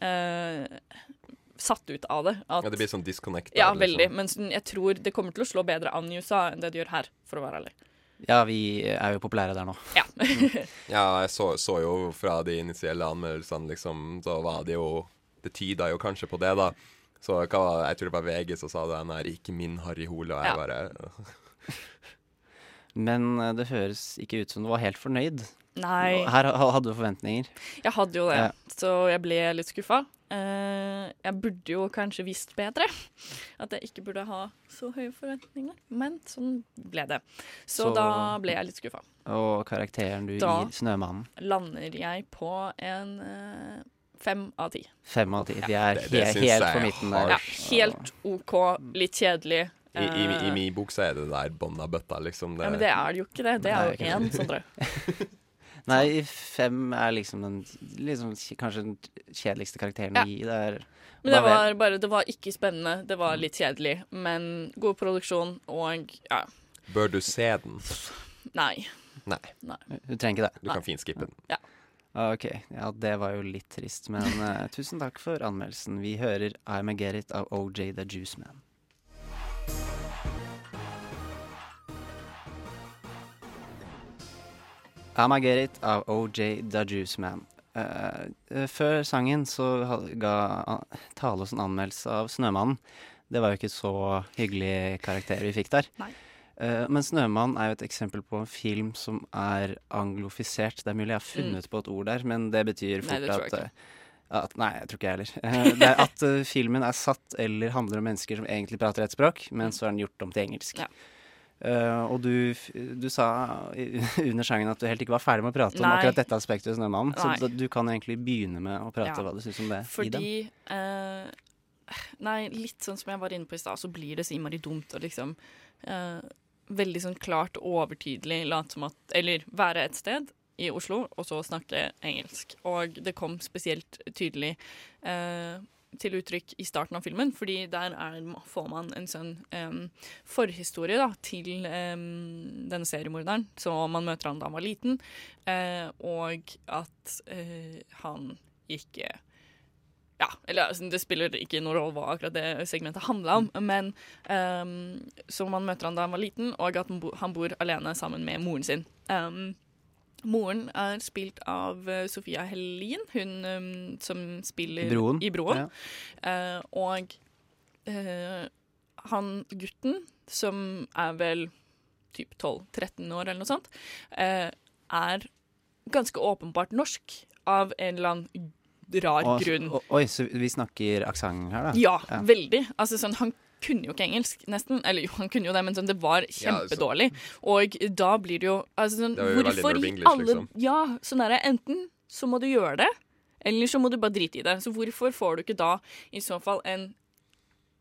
eh, satt ut av det. At, Ja, det blir sånn disconnect. ja, veldig. liksom. Men sånn, jeg tror det kommer til å slå bedre an i USA enn det det gjør her, for å være ærlig. Ja, vi er jo populære der nå. Ja. *laughs* *laughs* Ja, jeg så, så jo fra de initielle anmeldelsene, liksom, så var det jo Det tyda jo kanskje på det, da. Så hva, jeg tror det var VG som sa det, han er ikke min Harry Hole, og jeg Ja. bare Men eh, det høres ikke ut som du var helt fornøyd. Nei. Her hadde du forventninger. Jeg hadde jo det, Ja. så jeg ble litt skuffa. Eh, jeg burde jo kanskje visst bedre at jeg ikke burde ha så høye forventninger, men sånn ble det. Så, Så- da ble jeg litt skuffa. Og karakteren du Da- gir Snømannen. Da Lander jeg på en eh, fem av ti. Fem av ti. Vi er Det- det helt på midten der. Ja, helt OK, litt kjedelig. I, i, I Eh, min bok så er det der bånda bøtta, liksom. Det, ja, men det er det jo ikke det. Det er jo én. Sondre. *laughs* Nei, fem er liksom den liksom, kanskje den kjedeligste karakteren Ja. å gi. Det er Men det var bare Det var ikke spennende. Det var litt kjedelig, men god produksjon og ja. Bør du se den? Nei. Nei. Nei. Du trenger ikke det. Du kan finskippe den. Ja. OK. Ja, det var jo litt trist, men uh, tusen takk for anmeldelsen. Vi hører I'm a Get It av OJ The Juice Man. I'm a Get It av OJ The Juice Man. Eh, før sangen så ga uh, oss en anmeldelse av Snømannen. Det var jo ikke så hyggelig karakter vi fikk der. Nei. Eh, men 'Snømann' er jo et eksempel på en film som er anglofisert. Det er mulig jeg har funnet på et ord der, men det betyr fort Nei, det at, at Nei, jeg tror ikke jeg heller. Uh, det er at uh, filmen er satt eller handler om mennesker som egentlig prater et språk, men så er den gjort om til engelsk. Ja. Eh, og du, du sa *laughs* under sangen at du helt ikke var ferdig med å prate om akkurat dette aspektet hos 'Snømannen', Nei. så du kan egentlig begynne med å prate Ja. hva du syns om det i den. Fordi eh, Nei, litt sånn som jeg var inne på i stad, så blir det så innmari dumt å liksom eh, Veldig sånn klart og overtydelig late som at Eller være et sted i Oslo, og så snakke engelsk. Og det kom spesielt tydelig eh, til uttrykk i starten av filmen, fordi der er, får man en sånn um, forhistorie da, til um, denne seriemorderen. Så man møter han da han var liten, uh, og at uh, han ikke ja, eller altså, Det spiller ikke noen rolle hva akkurat det segmentet handla om, men um, så man møter han da han var liten, og at han bo- han bor alene sammen med moren sin. Um, moren er spilt av eh, Sofia Helin, hun um, som spiller Broen. i Broen. Ja. Uh, og uh, han gutten, som er vel typ 12-13 år eller noe sånt, uh, er ganske åpenbart norsk av en eller annen rar Og- grunn. Oi, så vi snakker aksent her, da? Ja, veldig. Altså sånn, han kunne jo ikke engelsk, nesten. Eller jo, han kunne jo det, men sånn, det var altså- kjempedårlig. Og da blir det jo altså, sånn, Det jo Hvorfor i alle liksom. Ja, sånn er det. Enten så må du gjøre det, eller så må du bare drite i det. Så hvorfor får du ikke da i så fall en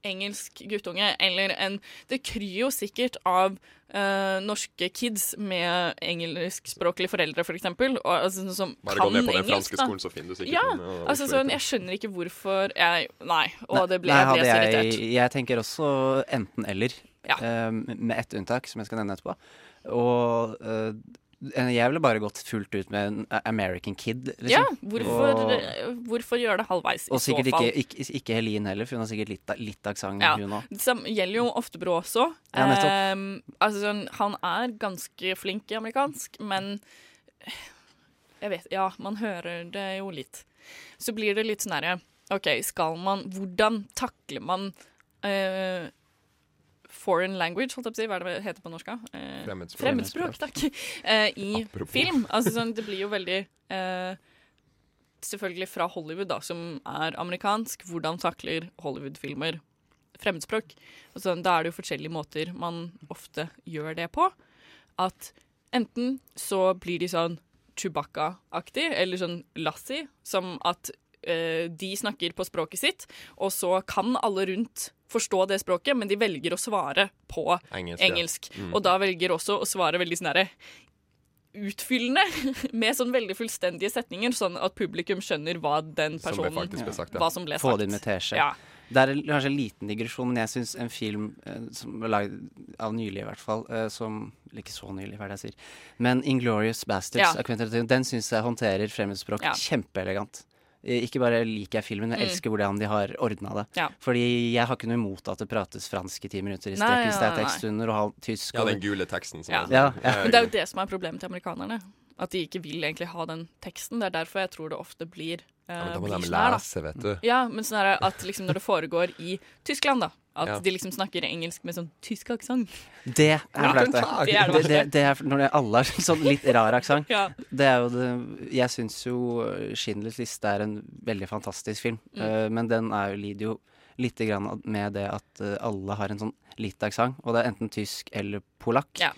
engelsk guttunge, eller en Det kryr jo sikkert av uh, norske kids med engelskspråklige foreldre, for eksempel. Og, altså, sånn som Bare kan gå ned på den franske skolen, så finner du sikkert Ja, en, uh, altså sånn, Jeg skjønner ikke hvorfor jeg Nei. Og det ble, Nei, jeg ble så irritert. jeg, jeg tenker også enten-eller, Ja. uh, med ett unntak, som jeg skal nevne etterpå. Og Eh, Jeg ville bare gått fullt ut med en American Kid, liksom. Ja, hvorfor, Og, hvorfor gjøre det halvveis, i og så sikkert ikke, ikke, ikke Helene heller, for hun har sikkert litt, litt aksent, Ja, hun òg. Det gjelder jo Oftebro også. Ja. Ehm, altså, sånn, han er ganske flink i amerikansk, men jeg vet Ja, man hører det jo litt. Så blir det litt sånn herre OK, skal man Hvordan takler man eh, foreign language, holdt jeg på å si, hva er det det heter på norsk? Eh, Fremmedspråk. Fremmedspråk, takk. Eh, I Apropos. film. Altså sånn, det blir jo veldig eh, Selvfølgelig fra Hollywood, da, som er amerikansk. Hvordan takler Hollywood-filmer fremmedspråk? Og sånn, da er det jo forskjellige måter man ofte gjør det på. At enten så blir de sånn Chewbacca-aktig, eller sånn Lassie, som at de snakker på språket sitt, og så kan alle rundt forstå det språket, men de velger å svare på Engelsk, engelsk. ja. Mm. Og da velger også å svare veldig sånn herre utfyllende, *laughs* med sånn veldig fullstendige setninger, sånn at publikum skjønner hva den personen som ble sagt, ja. Hva som ble Få sagt. det inn med teskje. Ja. Det er kanskje en liten digresjon, men jeg syns en film eh, som er lagd av nylig, i hvert fall, eh, som Eller ikke så nylig, hva er det jeg sier. Men 'Inglorious Bastards' Ja. av Quentin Tarantino, den syns jeg håndterer fremmedspråk Ja. kjempeelegant. Eh, Ikke bare liker jeg filmen, jeg Mm. elsker hvordan de har ordna det. Ja. Fordi jeg har ikke noe imot at det prates fransk i ti minutter i strekk hvis det er tekst under og halv tysk. Ja, den gule teksten som Ja. er sånn. Ja, ja. Men det er jo det som er problemet til amerikanerne. At de ikke vil egentlig ha den teksten. Det er derfor jeg tror det ofte blir eh, Ja, men da må de sånn her, lese, vet du. Ja, men sånn er det at liksom når det foregår i Tyskland, da. At Ja. de liksom snakker engelsk med sånn tysk aksent. Det er flaut, det. det er det det, er når det alle har sånn litt rar aksent. Ja. Det er jo det Jeg syns jo Schindlers liste er en veldig fantastisk film, Mm. uh, men den er jo, lider jo litt grann med det at eh, alle har en sånn litt aksent, og det er enten tysk eller polakk. Ja.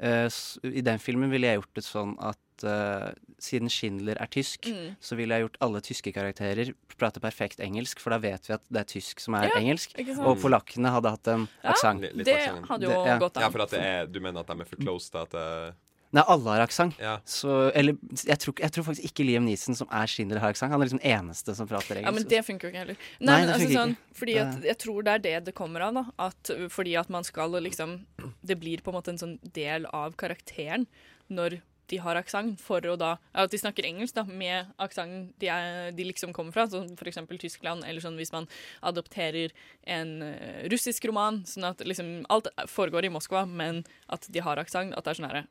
Eh, I den filmen ville jeg gjort det sånn at eh, siden Schindler er tysk, Mm. så ville jeg gjort alle tyske karakterer prate perfekt engelsk, for da vet vi at det er tysk som er Ja, engelsk. Og polakkene hadde hatt en Ja, aksent. Litt- litt det hadde jo ja. gått an. Ja, for at det er, du mener at de er for close til at det Nei, alle har aksent. Ja. Så- Eller jeg tror, jeg tror faktisk ikke Liam Neeson, som er Schindler, har aksent. Han er liksom eneste som prater engelsk. Ja, men det funker jo ikke heller. Nei, Nei, men altså sånn, fordi at jeg tror det er det det kommer av, da. At, fordi at man skal liksom Det blir på en måte en sånn del av karakteren når de har aksent, for å da At de snakker engelsk da, med aksenten de, de liksom kommer fra, sånn for eksempel Tyskland, eller sånn hvis man adopterer en eh, russisk roman, sånn at liksom alt foregår i Moskva, men at de har aksent. At det er sånn herre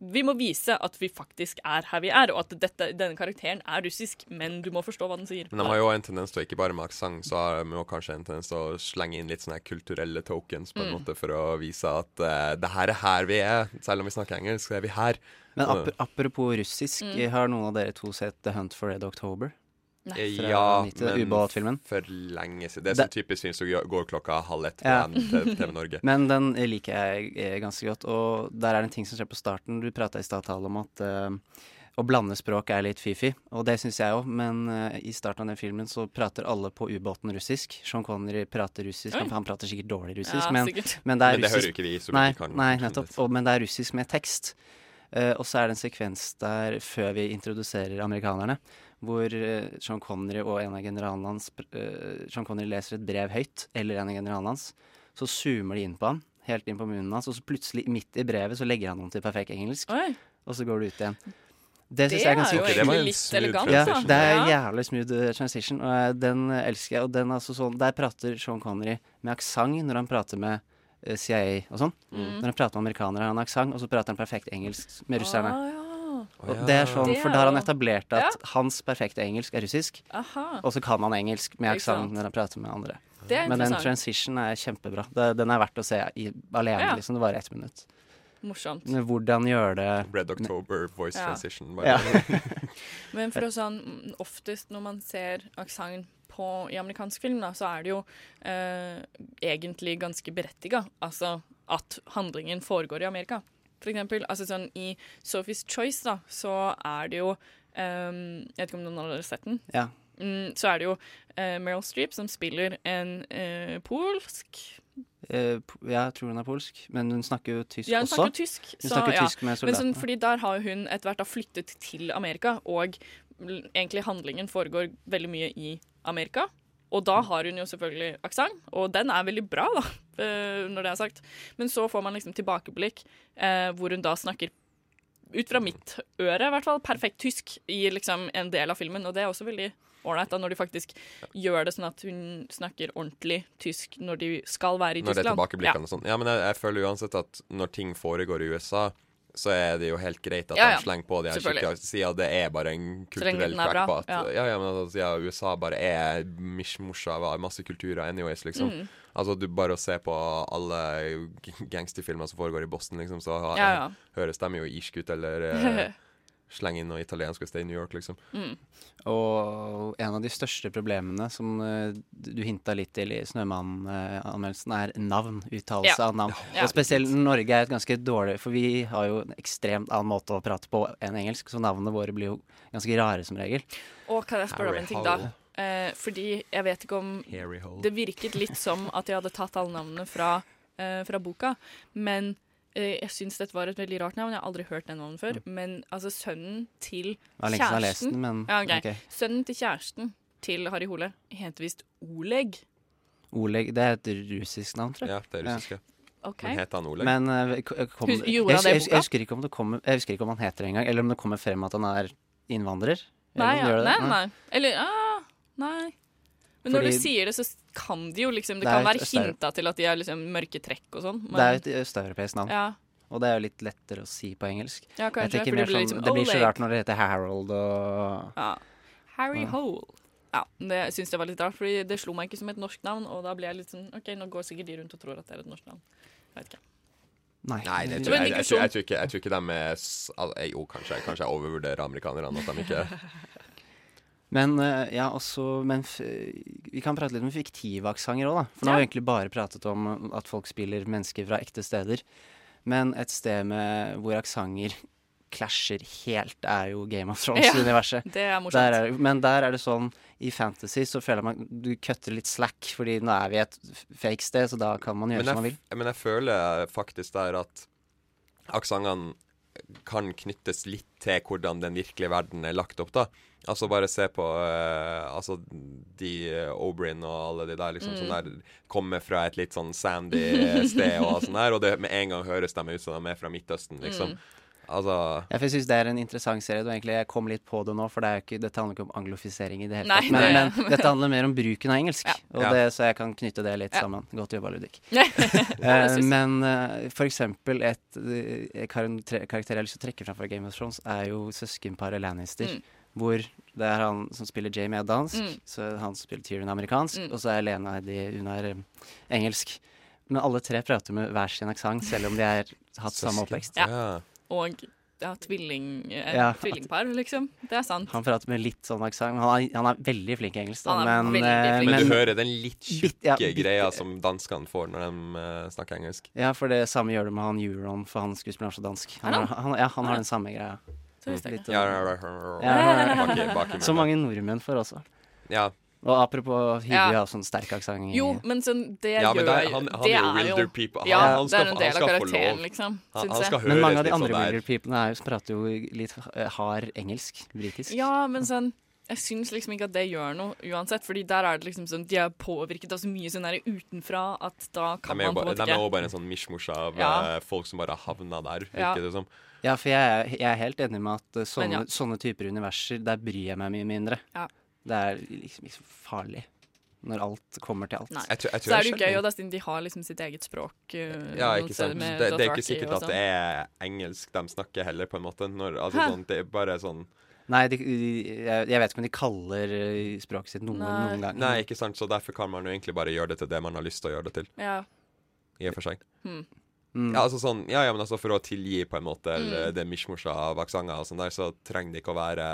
vi må vise at vi faktisk er her vi er, og at dette, denne karakteren er russisk, men du må forstå hva den sier. Men de har jo en tendens til, å ikke bare med aksent, så har de jo kanskje en tendens til å slenge inn litt sånne kulturelle tokens på en Mm. måte for å vise at uh, det her er her vi er. Selv om vi snakker engelsk, så er vi her. Men ap apropos russisk, Mm. har noen av dere to sett The Hunt for Red October? Eh, Fra Ja, 90, men ubåtfilmen. for lenge siden. Det er sånn typisk film som går klokka halv ett på Ja. TV, Norge. *laughs* Men den liker jeg eh, ganske godt. Og der er det en ting som skjer på starten. Du prata i stad om at uh, å blande språk er litt fy-fy, og det syns jeg òg. Men uh, i starten av den filmen så prater alle på ubåten russisk. Sean Connery prater russisk. Oi. Han, han prater sikkert dårlig russisk, Ja, men, men det er Men det hører russisk. jo ikke vi, så vi kan- nei, nettopp. Og, men det er russisk med tekst. Uh, og så er det en sekvens der før vi introduserer amerikanerne, hvor eh, Sean Connery og en av generalene hans eh, Sean Connery leser et brev høyt, eller en av generalene hans. Så zoomer de inn på han, helt inn på munnen hans, og så plutselig, midt i brevet, så legger han om til perfekt engelsk. Oi. Og så går det ut igjen. Det Det jeg er er jo egentlig Det var en litt elegant, Ja, det er en jævlig smooth eh, transition, og den elsker jeg. Og den er altså sånn, der prater Sean Connery med aksent når han prater med CIA og sånn. Mm. Når han prater med amerikanere, har han aksent, og så prater han perfekt engelsk med russerne. Ah, ja. Og det er sånn, For da har han etablert at Ja. hans perfekte engelsk er russisk, Aha. og så kan han engelsk med aksent når han prater med andre. Det er Men den transition er kjempebra. Den er verdt å se i, alene, Ja. liksom. Det varer ett minutt. Morsomt. Men hvordan gjøre det Red October voice Ja. transition. bare. Ja. *laughs* Men for å sånn, oftest når man ser aksent på- i amerikansk film, da, så er det jo eh, egentlig ganske berettiga. Altså at handlingen foregår i Amerika. For eksempel, altså sånn i Sophie's Choice, da, så er det jo um, Jeg vet ikke om noen har sett den? Ja. Mm, så er det jo uh, Meryl Streep som spiller en uh, polsk Uh, ja, jeg tror hun er polsk, men hun snakker jo tysk Ja, hun også. snakker tysk. Hun så- snakker ja. tysk med Men soldatene. sånn, fordi der har hun etter hvert flyttet til Amerika, og egentlig handlingen foregår veldig mye i Amerika. Og da har hun jo selvfølgelig aksent, og den er veldig bra, da, eh, når det er sagt. Men så får man liksom tilbakeblikk, eh, hvor hun da snakker ut fra mitt øre, i hvert fall, perfekt tysk i liksom en del av filmen. Og det er også veldig ålreit når de faktisk gjør det sånn at hun snakker ordentlig tysk når de skal være i Når det er tilbakeblikkene ja. og sånn. Ja, men jeg, jeg føler uansett at når ting foregår i USA, så er det jo helt greit at Ja, ja. de slenger på de her skikkelig siden det er bare en kulturell crackpot. ja. Ja, ja, men altså, siden USA bare er mishmosha av masse kulturer anyways, liksom. Mm. Altså, du bare å se på alle gangsterfilmer som foregår i Boston, liksom, så høres de jo irske ut, eller *laughs* slenger inn noe italiensk hvis det er i New York, liksom. Mm. Og en av de største problemene som uh, du hinta litt til i Snømann-anmeldelsen, er navn. Uttalelse Ja. av navn. Ja. Og spesielt Norge er et ganske dårlig For vi har jo en ekstremt annen måte å prate på enn engelsk, så navnene våre blir jo ganske rare som regel. Og kan jeg spørre om en ting, da? Eh, fordi jeg vet ikke om Det virket litt som at jeg hadde tatt alle navnene fra, eh, fra boka, men jeg syns dette var et veldig rart navn. Jeg har aldri hørt den navnet før. Men altså, sønnen til lest kjæresten den, men ja, ok. Okay. Sønnen til kjæresten til Harry Hole heter visst Oleg. Oleg Det er et russisk navn, tror jeg. Ja, det er russisk, ja. Ok. Men heter han Oleg? Men uh, kom, Hus- jeg, jeg, jeg, husker ikke om det kommer, jeg husker ikke om han heter det engang, eller om det kommer frem at han er innvandrer. Nei, ja, nei, nei. Eller ah, nei. Men når Fordi- du sier det, så kan de jo liksom Det, Det kan være hinta til at de har liksom mørke trekk og sånn. Det er jo et østeuropeisk navn. Ja. Og det er jo litt lettere å si på engelsk. Ja, kanskje, Jeg tenker for det mer blir sånn, liksom det blir så rart når det heter Harold og Ja. Harry Ja. Hole. Ja, det syns jeg var litt rart, Fordi det slo meg ikke som et norsk navn. Og da ble jeg litt sånn OK, nå går sikkert de rundt og tror at det er et norsk navn. Jeg vet ikke. Nei. Nei, det jeg, jeg, tror, jeg, tror ikke, jeg tror ikke de er eh, Jo, kanskje, kanskje jeg overvurderer amerikanerne. At de ikke *laughs* Men eh, ja, også Men f vi kan prate litt om fiktive aksenter òg, da. For nå har vi egentlig bare pratet om at folk spiller mennesker fra ekte steder. Men et sted med hvor aksenter klasjer helt, er jo Game of Thrones-universet. Ja, *laughs* det er morsomt. Der er- men der er det sånn I Fantasy så føler man du kutter litt slack, fordi nå er vi et fake sted, så da kan man gjøre jeg, som man vil. men jeg føler faktisk der at aksentene kan knyttes litt til hvordan den virkelige verden er lagt opp, da. Altså bare se på uh, altså de uh, O'Brien og alle de der liksom Mm. som der kommer fra et litt sånn sandy *laughs* sted og sånn der, og det med en gang høres de ut som de er fra Midtøsten, liksom. Mm. Altså Ja, jeg syns det er en interessant serie. du egentlig, jeg kom litt på det nå, for det er jo ikke, dette handler ikke om anglofisering i det hele tatt. Men, det- men dette handler mer om bruken av engelsk, og Ja. det, så jeg kan knytte det litt Ja. sammen. Godt jobba, Ludvig. *laughs* Eh, jeg. men uh, for eksempel et eh, karakter jeg har lyst til å trekke fram fra Game of Thrones, er jo søskenparet Lannister. Mm. Hvor det er han som spiller Jamie er dansk, Mm. så han som spiller Tyrion er amerikansk, Mm. og så er Lena Heidi, hun er eh, engelsk. Men alle tre prater med hver sin aksent, selv om de har hatt samme oppvekst. Ja. Og ja, tvilling, eh, Ja. *laughs* tvillingpar, liksom. Det er sant. Han prater med litt sånn aksent. Han, han er veldig flink i engelsk, da, Men, men, veldig eh. Men du hører den litt tjukke ja, greia som danskene får når de uh, snakker engelsk. Ja, for det samme gjør det med han Euron, for han skuespilleren er så dansk. Han, har, han? han, ja, han har den samme greia. Så visste jeg Litt, ikke. Ja, ja, ja, ja, ja, Bak i- bak i Så mange nordmenn får også. Ja. Og apropos Hugh Ja. har sånn sterk aksent. Jo, men sånn, det Ja, men gjør det jo han- han Det er jo er Wilder people. Han- Ja, han det skal er en han del av skal få karakteren, lov. liksom. Han- han skal høre Men mange av de andre sånn. Wilder Peoplene er prater jo litt eh, hard engelsk. Britisk. Ja, men sånn jeg syns liksom ikke at det gjør noe uansett, Fordi der er det liksom sånn de er påvirket av så mye sånn der utenfra at da kan er man på en måte ikke de er jo bare en sånn mishmosh av Ja. eh, folk som bare har havna der, Ja. virker det som. Ja, for jeg, er- jeg er helt enig med at eh, sånne, ja. sånne typer universer, der bryr jeg meg mye mindre. Ja. Det er liksom ikke så farlig når alt kommer til alt. Jeg tror- jeg tror Så er det jo gøy, og da siden de har liksom sitt eget språk. uh, Ja, ikke sant. Det, det er ikke sikkert at sånn. det er engelsk de snakker heller, på en måte. Når, altså, sånn, det er bare sånn Nei, de, de, jeg, jeg vet ikke om de kaller eh, språket sitt noe Nei. noen gang. Nei, ikke sant, så derfor kan man jo egentlig bare gjøre det til det man har lyst til å gjøre det til. Ja. I og for seg. Hmm. Mm. Ja, altså sånn, ja, ja, men altså for å tilgi på en måte Mm. det mishmosha av aksenter og sånn der, så trenger det ikke å være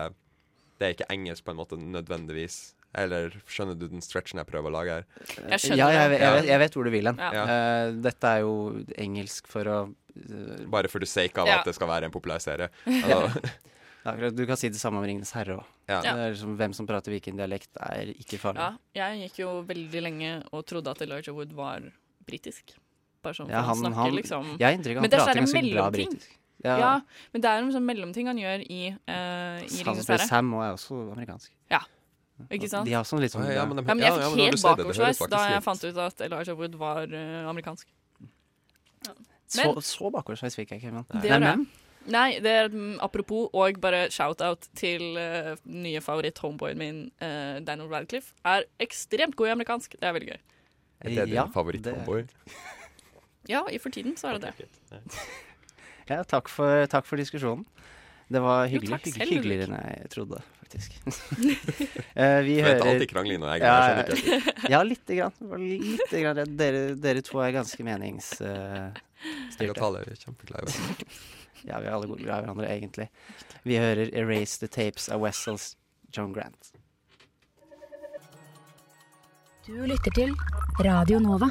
Det er ikke engelsk på en måte nødvendigvis. Eller skjønner du den stretchen jeg prøver å lage her? Jeg skjønner ja, jeg, jeg, vet, jeg vet hvor du vil hen. Ja. Uh, dette er jo engelsk for å uh, Bare for the sake av Ja. at det skal være en populær serie. *laughs* Altså, Du kan si det samme om Ringenes herre òg. Ja. Liksom, hvem som prater hvilken dialekt, er ikke farlig. ja. Jeg gikk jo veldig lenge og trodde at Elijah Wood var britisk. Bare sånn, Ja, han, han- snakker han- liksom jeg har inntrykk av han Men det er prater ganske bra britisk. Ja. Ja. men det er en sånn mellomting han gjør i, uh, i Han Ringenes herre. Sam er også amerikansk. Ja, ikke sant? De har sånn litt sånn Ja, ja, men de- Ja, men jeg fikk ja, men helt det, det bakoversveis da jeg fant ut at Elijah Wood var uh, amerikansk. Så, Men- så bakoversveis fikk jeg ikke, men Det jeg. Nei, det er mm, apropos, og bare shout-out til uh, nye favoritt-homeboyen min, uh, Daniel Radcliffe, er ekstremt god i amerikansk. Det er veldig gøy. Er det din Ja, favoritt-homeboy? Ja, i for tiden så er det det. Ja, takk for, takk for diskusjonen. Det var Jo, hyggelig, takk selv, hyggeligere enn jeg trodde, faktisk. uh, *laughs* vi du hører... er hører alltid krangling når jeg er her, skjønner ikke Ja, lite grann. Lite grann. Dere, dere to er ganske meningsstyrte. Jeg kan Tale er kjempeglad i hverandre. Ja, vi er alle glad i hverandre, egentlig. Vi hører 'Erase the Tapes' av Wessels John Grant. Du lytter til Radio Nova.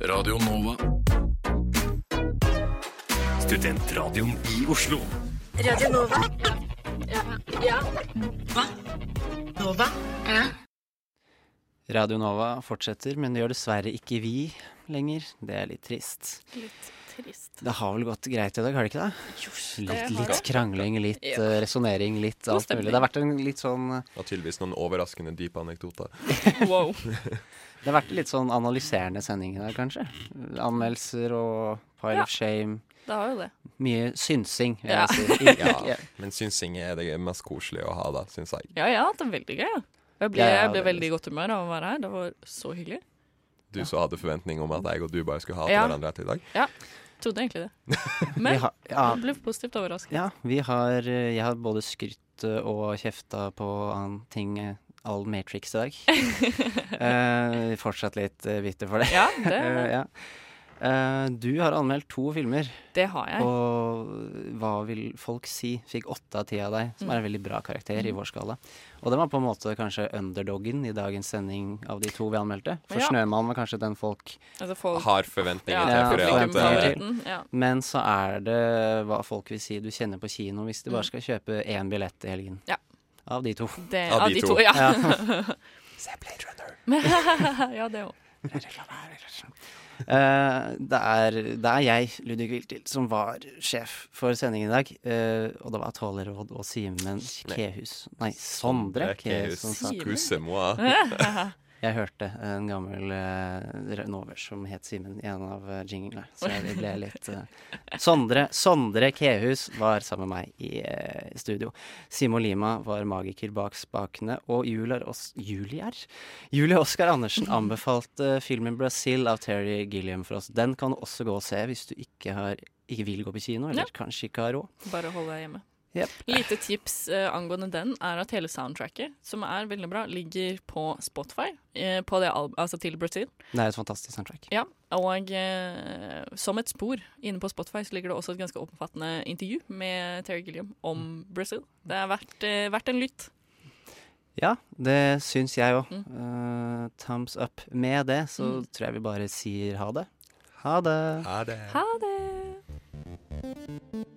Radio Nova. Studentradioen i Oslo. Radio Nova. Ja. ja. Hva? Nova? Ja. Radio Nova fortsetter, men det gjør dessverre ikke vi lenger. Det er litt trist. Litt trist. Det har vel gått greit i dag, har det ikke det? det litt, har litt det. krangling, litt Ja. uh, resonnering, litt God alt stemning. mulig. Det har vært en litt sånn Det var tydeligvis noen overraskende dype anekdoter. *laughs* Wow. Det har vært en litt sånn analyserende sending i dag, kanskje. Anmeldelser og Pile Ja. of Shame. Det har jo det. Mye synsing, vil Ja. jeg si. *laughs* *laughs* Ja, men synsing er det mest koselige å ha, da, syns jeg. Ja, ja, det er veldig gøy. ja. Jeg ble, jeg ble veldig i godt humør av å være her. Det var så hyggelig. Du som hadde forventning om at jeg og du bare skulle hate Ja. hverandre etter i dag. Ja, trodde egentlig det. *laughs* Men har- ja. jeg ble positivt overrasket. Ja, vi har eh, Jeg har både skrytt eh, og kjefta på annen ting eh, all Matrix i dag. uh, *laughs* fortsatt litt uh, bitter for det. Ja, det- *laughs* uh, ja. Eh, du har anmeldt to filmer. Det har jeg. Og hva vil folk si? Fikk åtte av ti av deg, som Mm. er en veldig bra karakter i Mm. vår skala. Og den var på en måte kanskje underdoggen i dagens sending av de to vi anmeldte. For Ja. Snømann var kanskje den folk Altså, folk- Har forventninger Ja, til, for forventninger til. Mm, ja. Men så er det hva folk vil si du kjenner på kino hvis du bare skal kjøpe én billett i helgen. Ja. Av de to. Det- Av av de de to. to, ja. *laughs* Se Blade Runner. *laughs* ja, det òg. Eh, det, er, det er jeg, Ludvig Wiltil, som var sjef for sendingen i dag. Eh, og det var Tåleråd og Simen Kehus Nei, Sondre Kehus. Kehus Kehus. *laughs* Jeg hørte en gammel uh, nover som het Simen i en av uh, jinglene, så jeg *laughs* ble litt uh, Sondre, Sondre Kehus var sammen med meg i uh, studio. Simon Lima var magiker bak spakene, og Os Julier? Julie Oskar Andersen *laughs* anbefalte filmen 'Brazil' av Terry Gilliam for oss. Den kan du også gå og se hvis du ikke, har, ikke vil gå på kino, eller Ja. kanskje ikke har råd. Bare hold deg hjemme. Jep. Lite tips eh, angående den er at hele soundtracket, som er veldig bra, ligger på Spotify eh, på det al altså til Brazil. Det er et fantastisk soundtrack. Ja, og eh, som et spor inne på Spotify så ligger det også et ganske omfattende intervju med Terry Gilliam om Brazil. Det er verdt, eh, verdt en lytt. Ja, det syns jeg òg. Mm. thumbs up. Med det så Mm. tror jeg vi bare sier ha det. Ha det. Ha det. Ha det!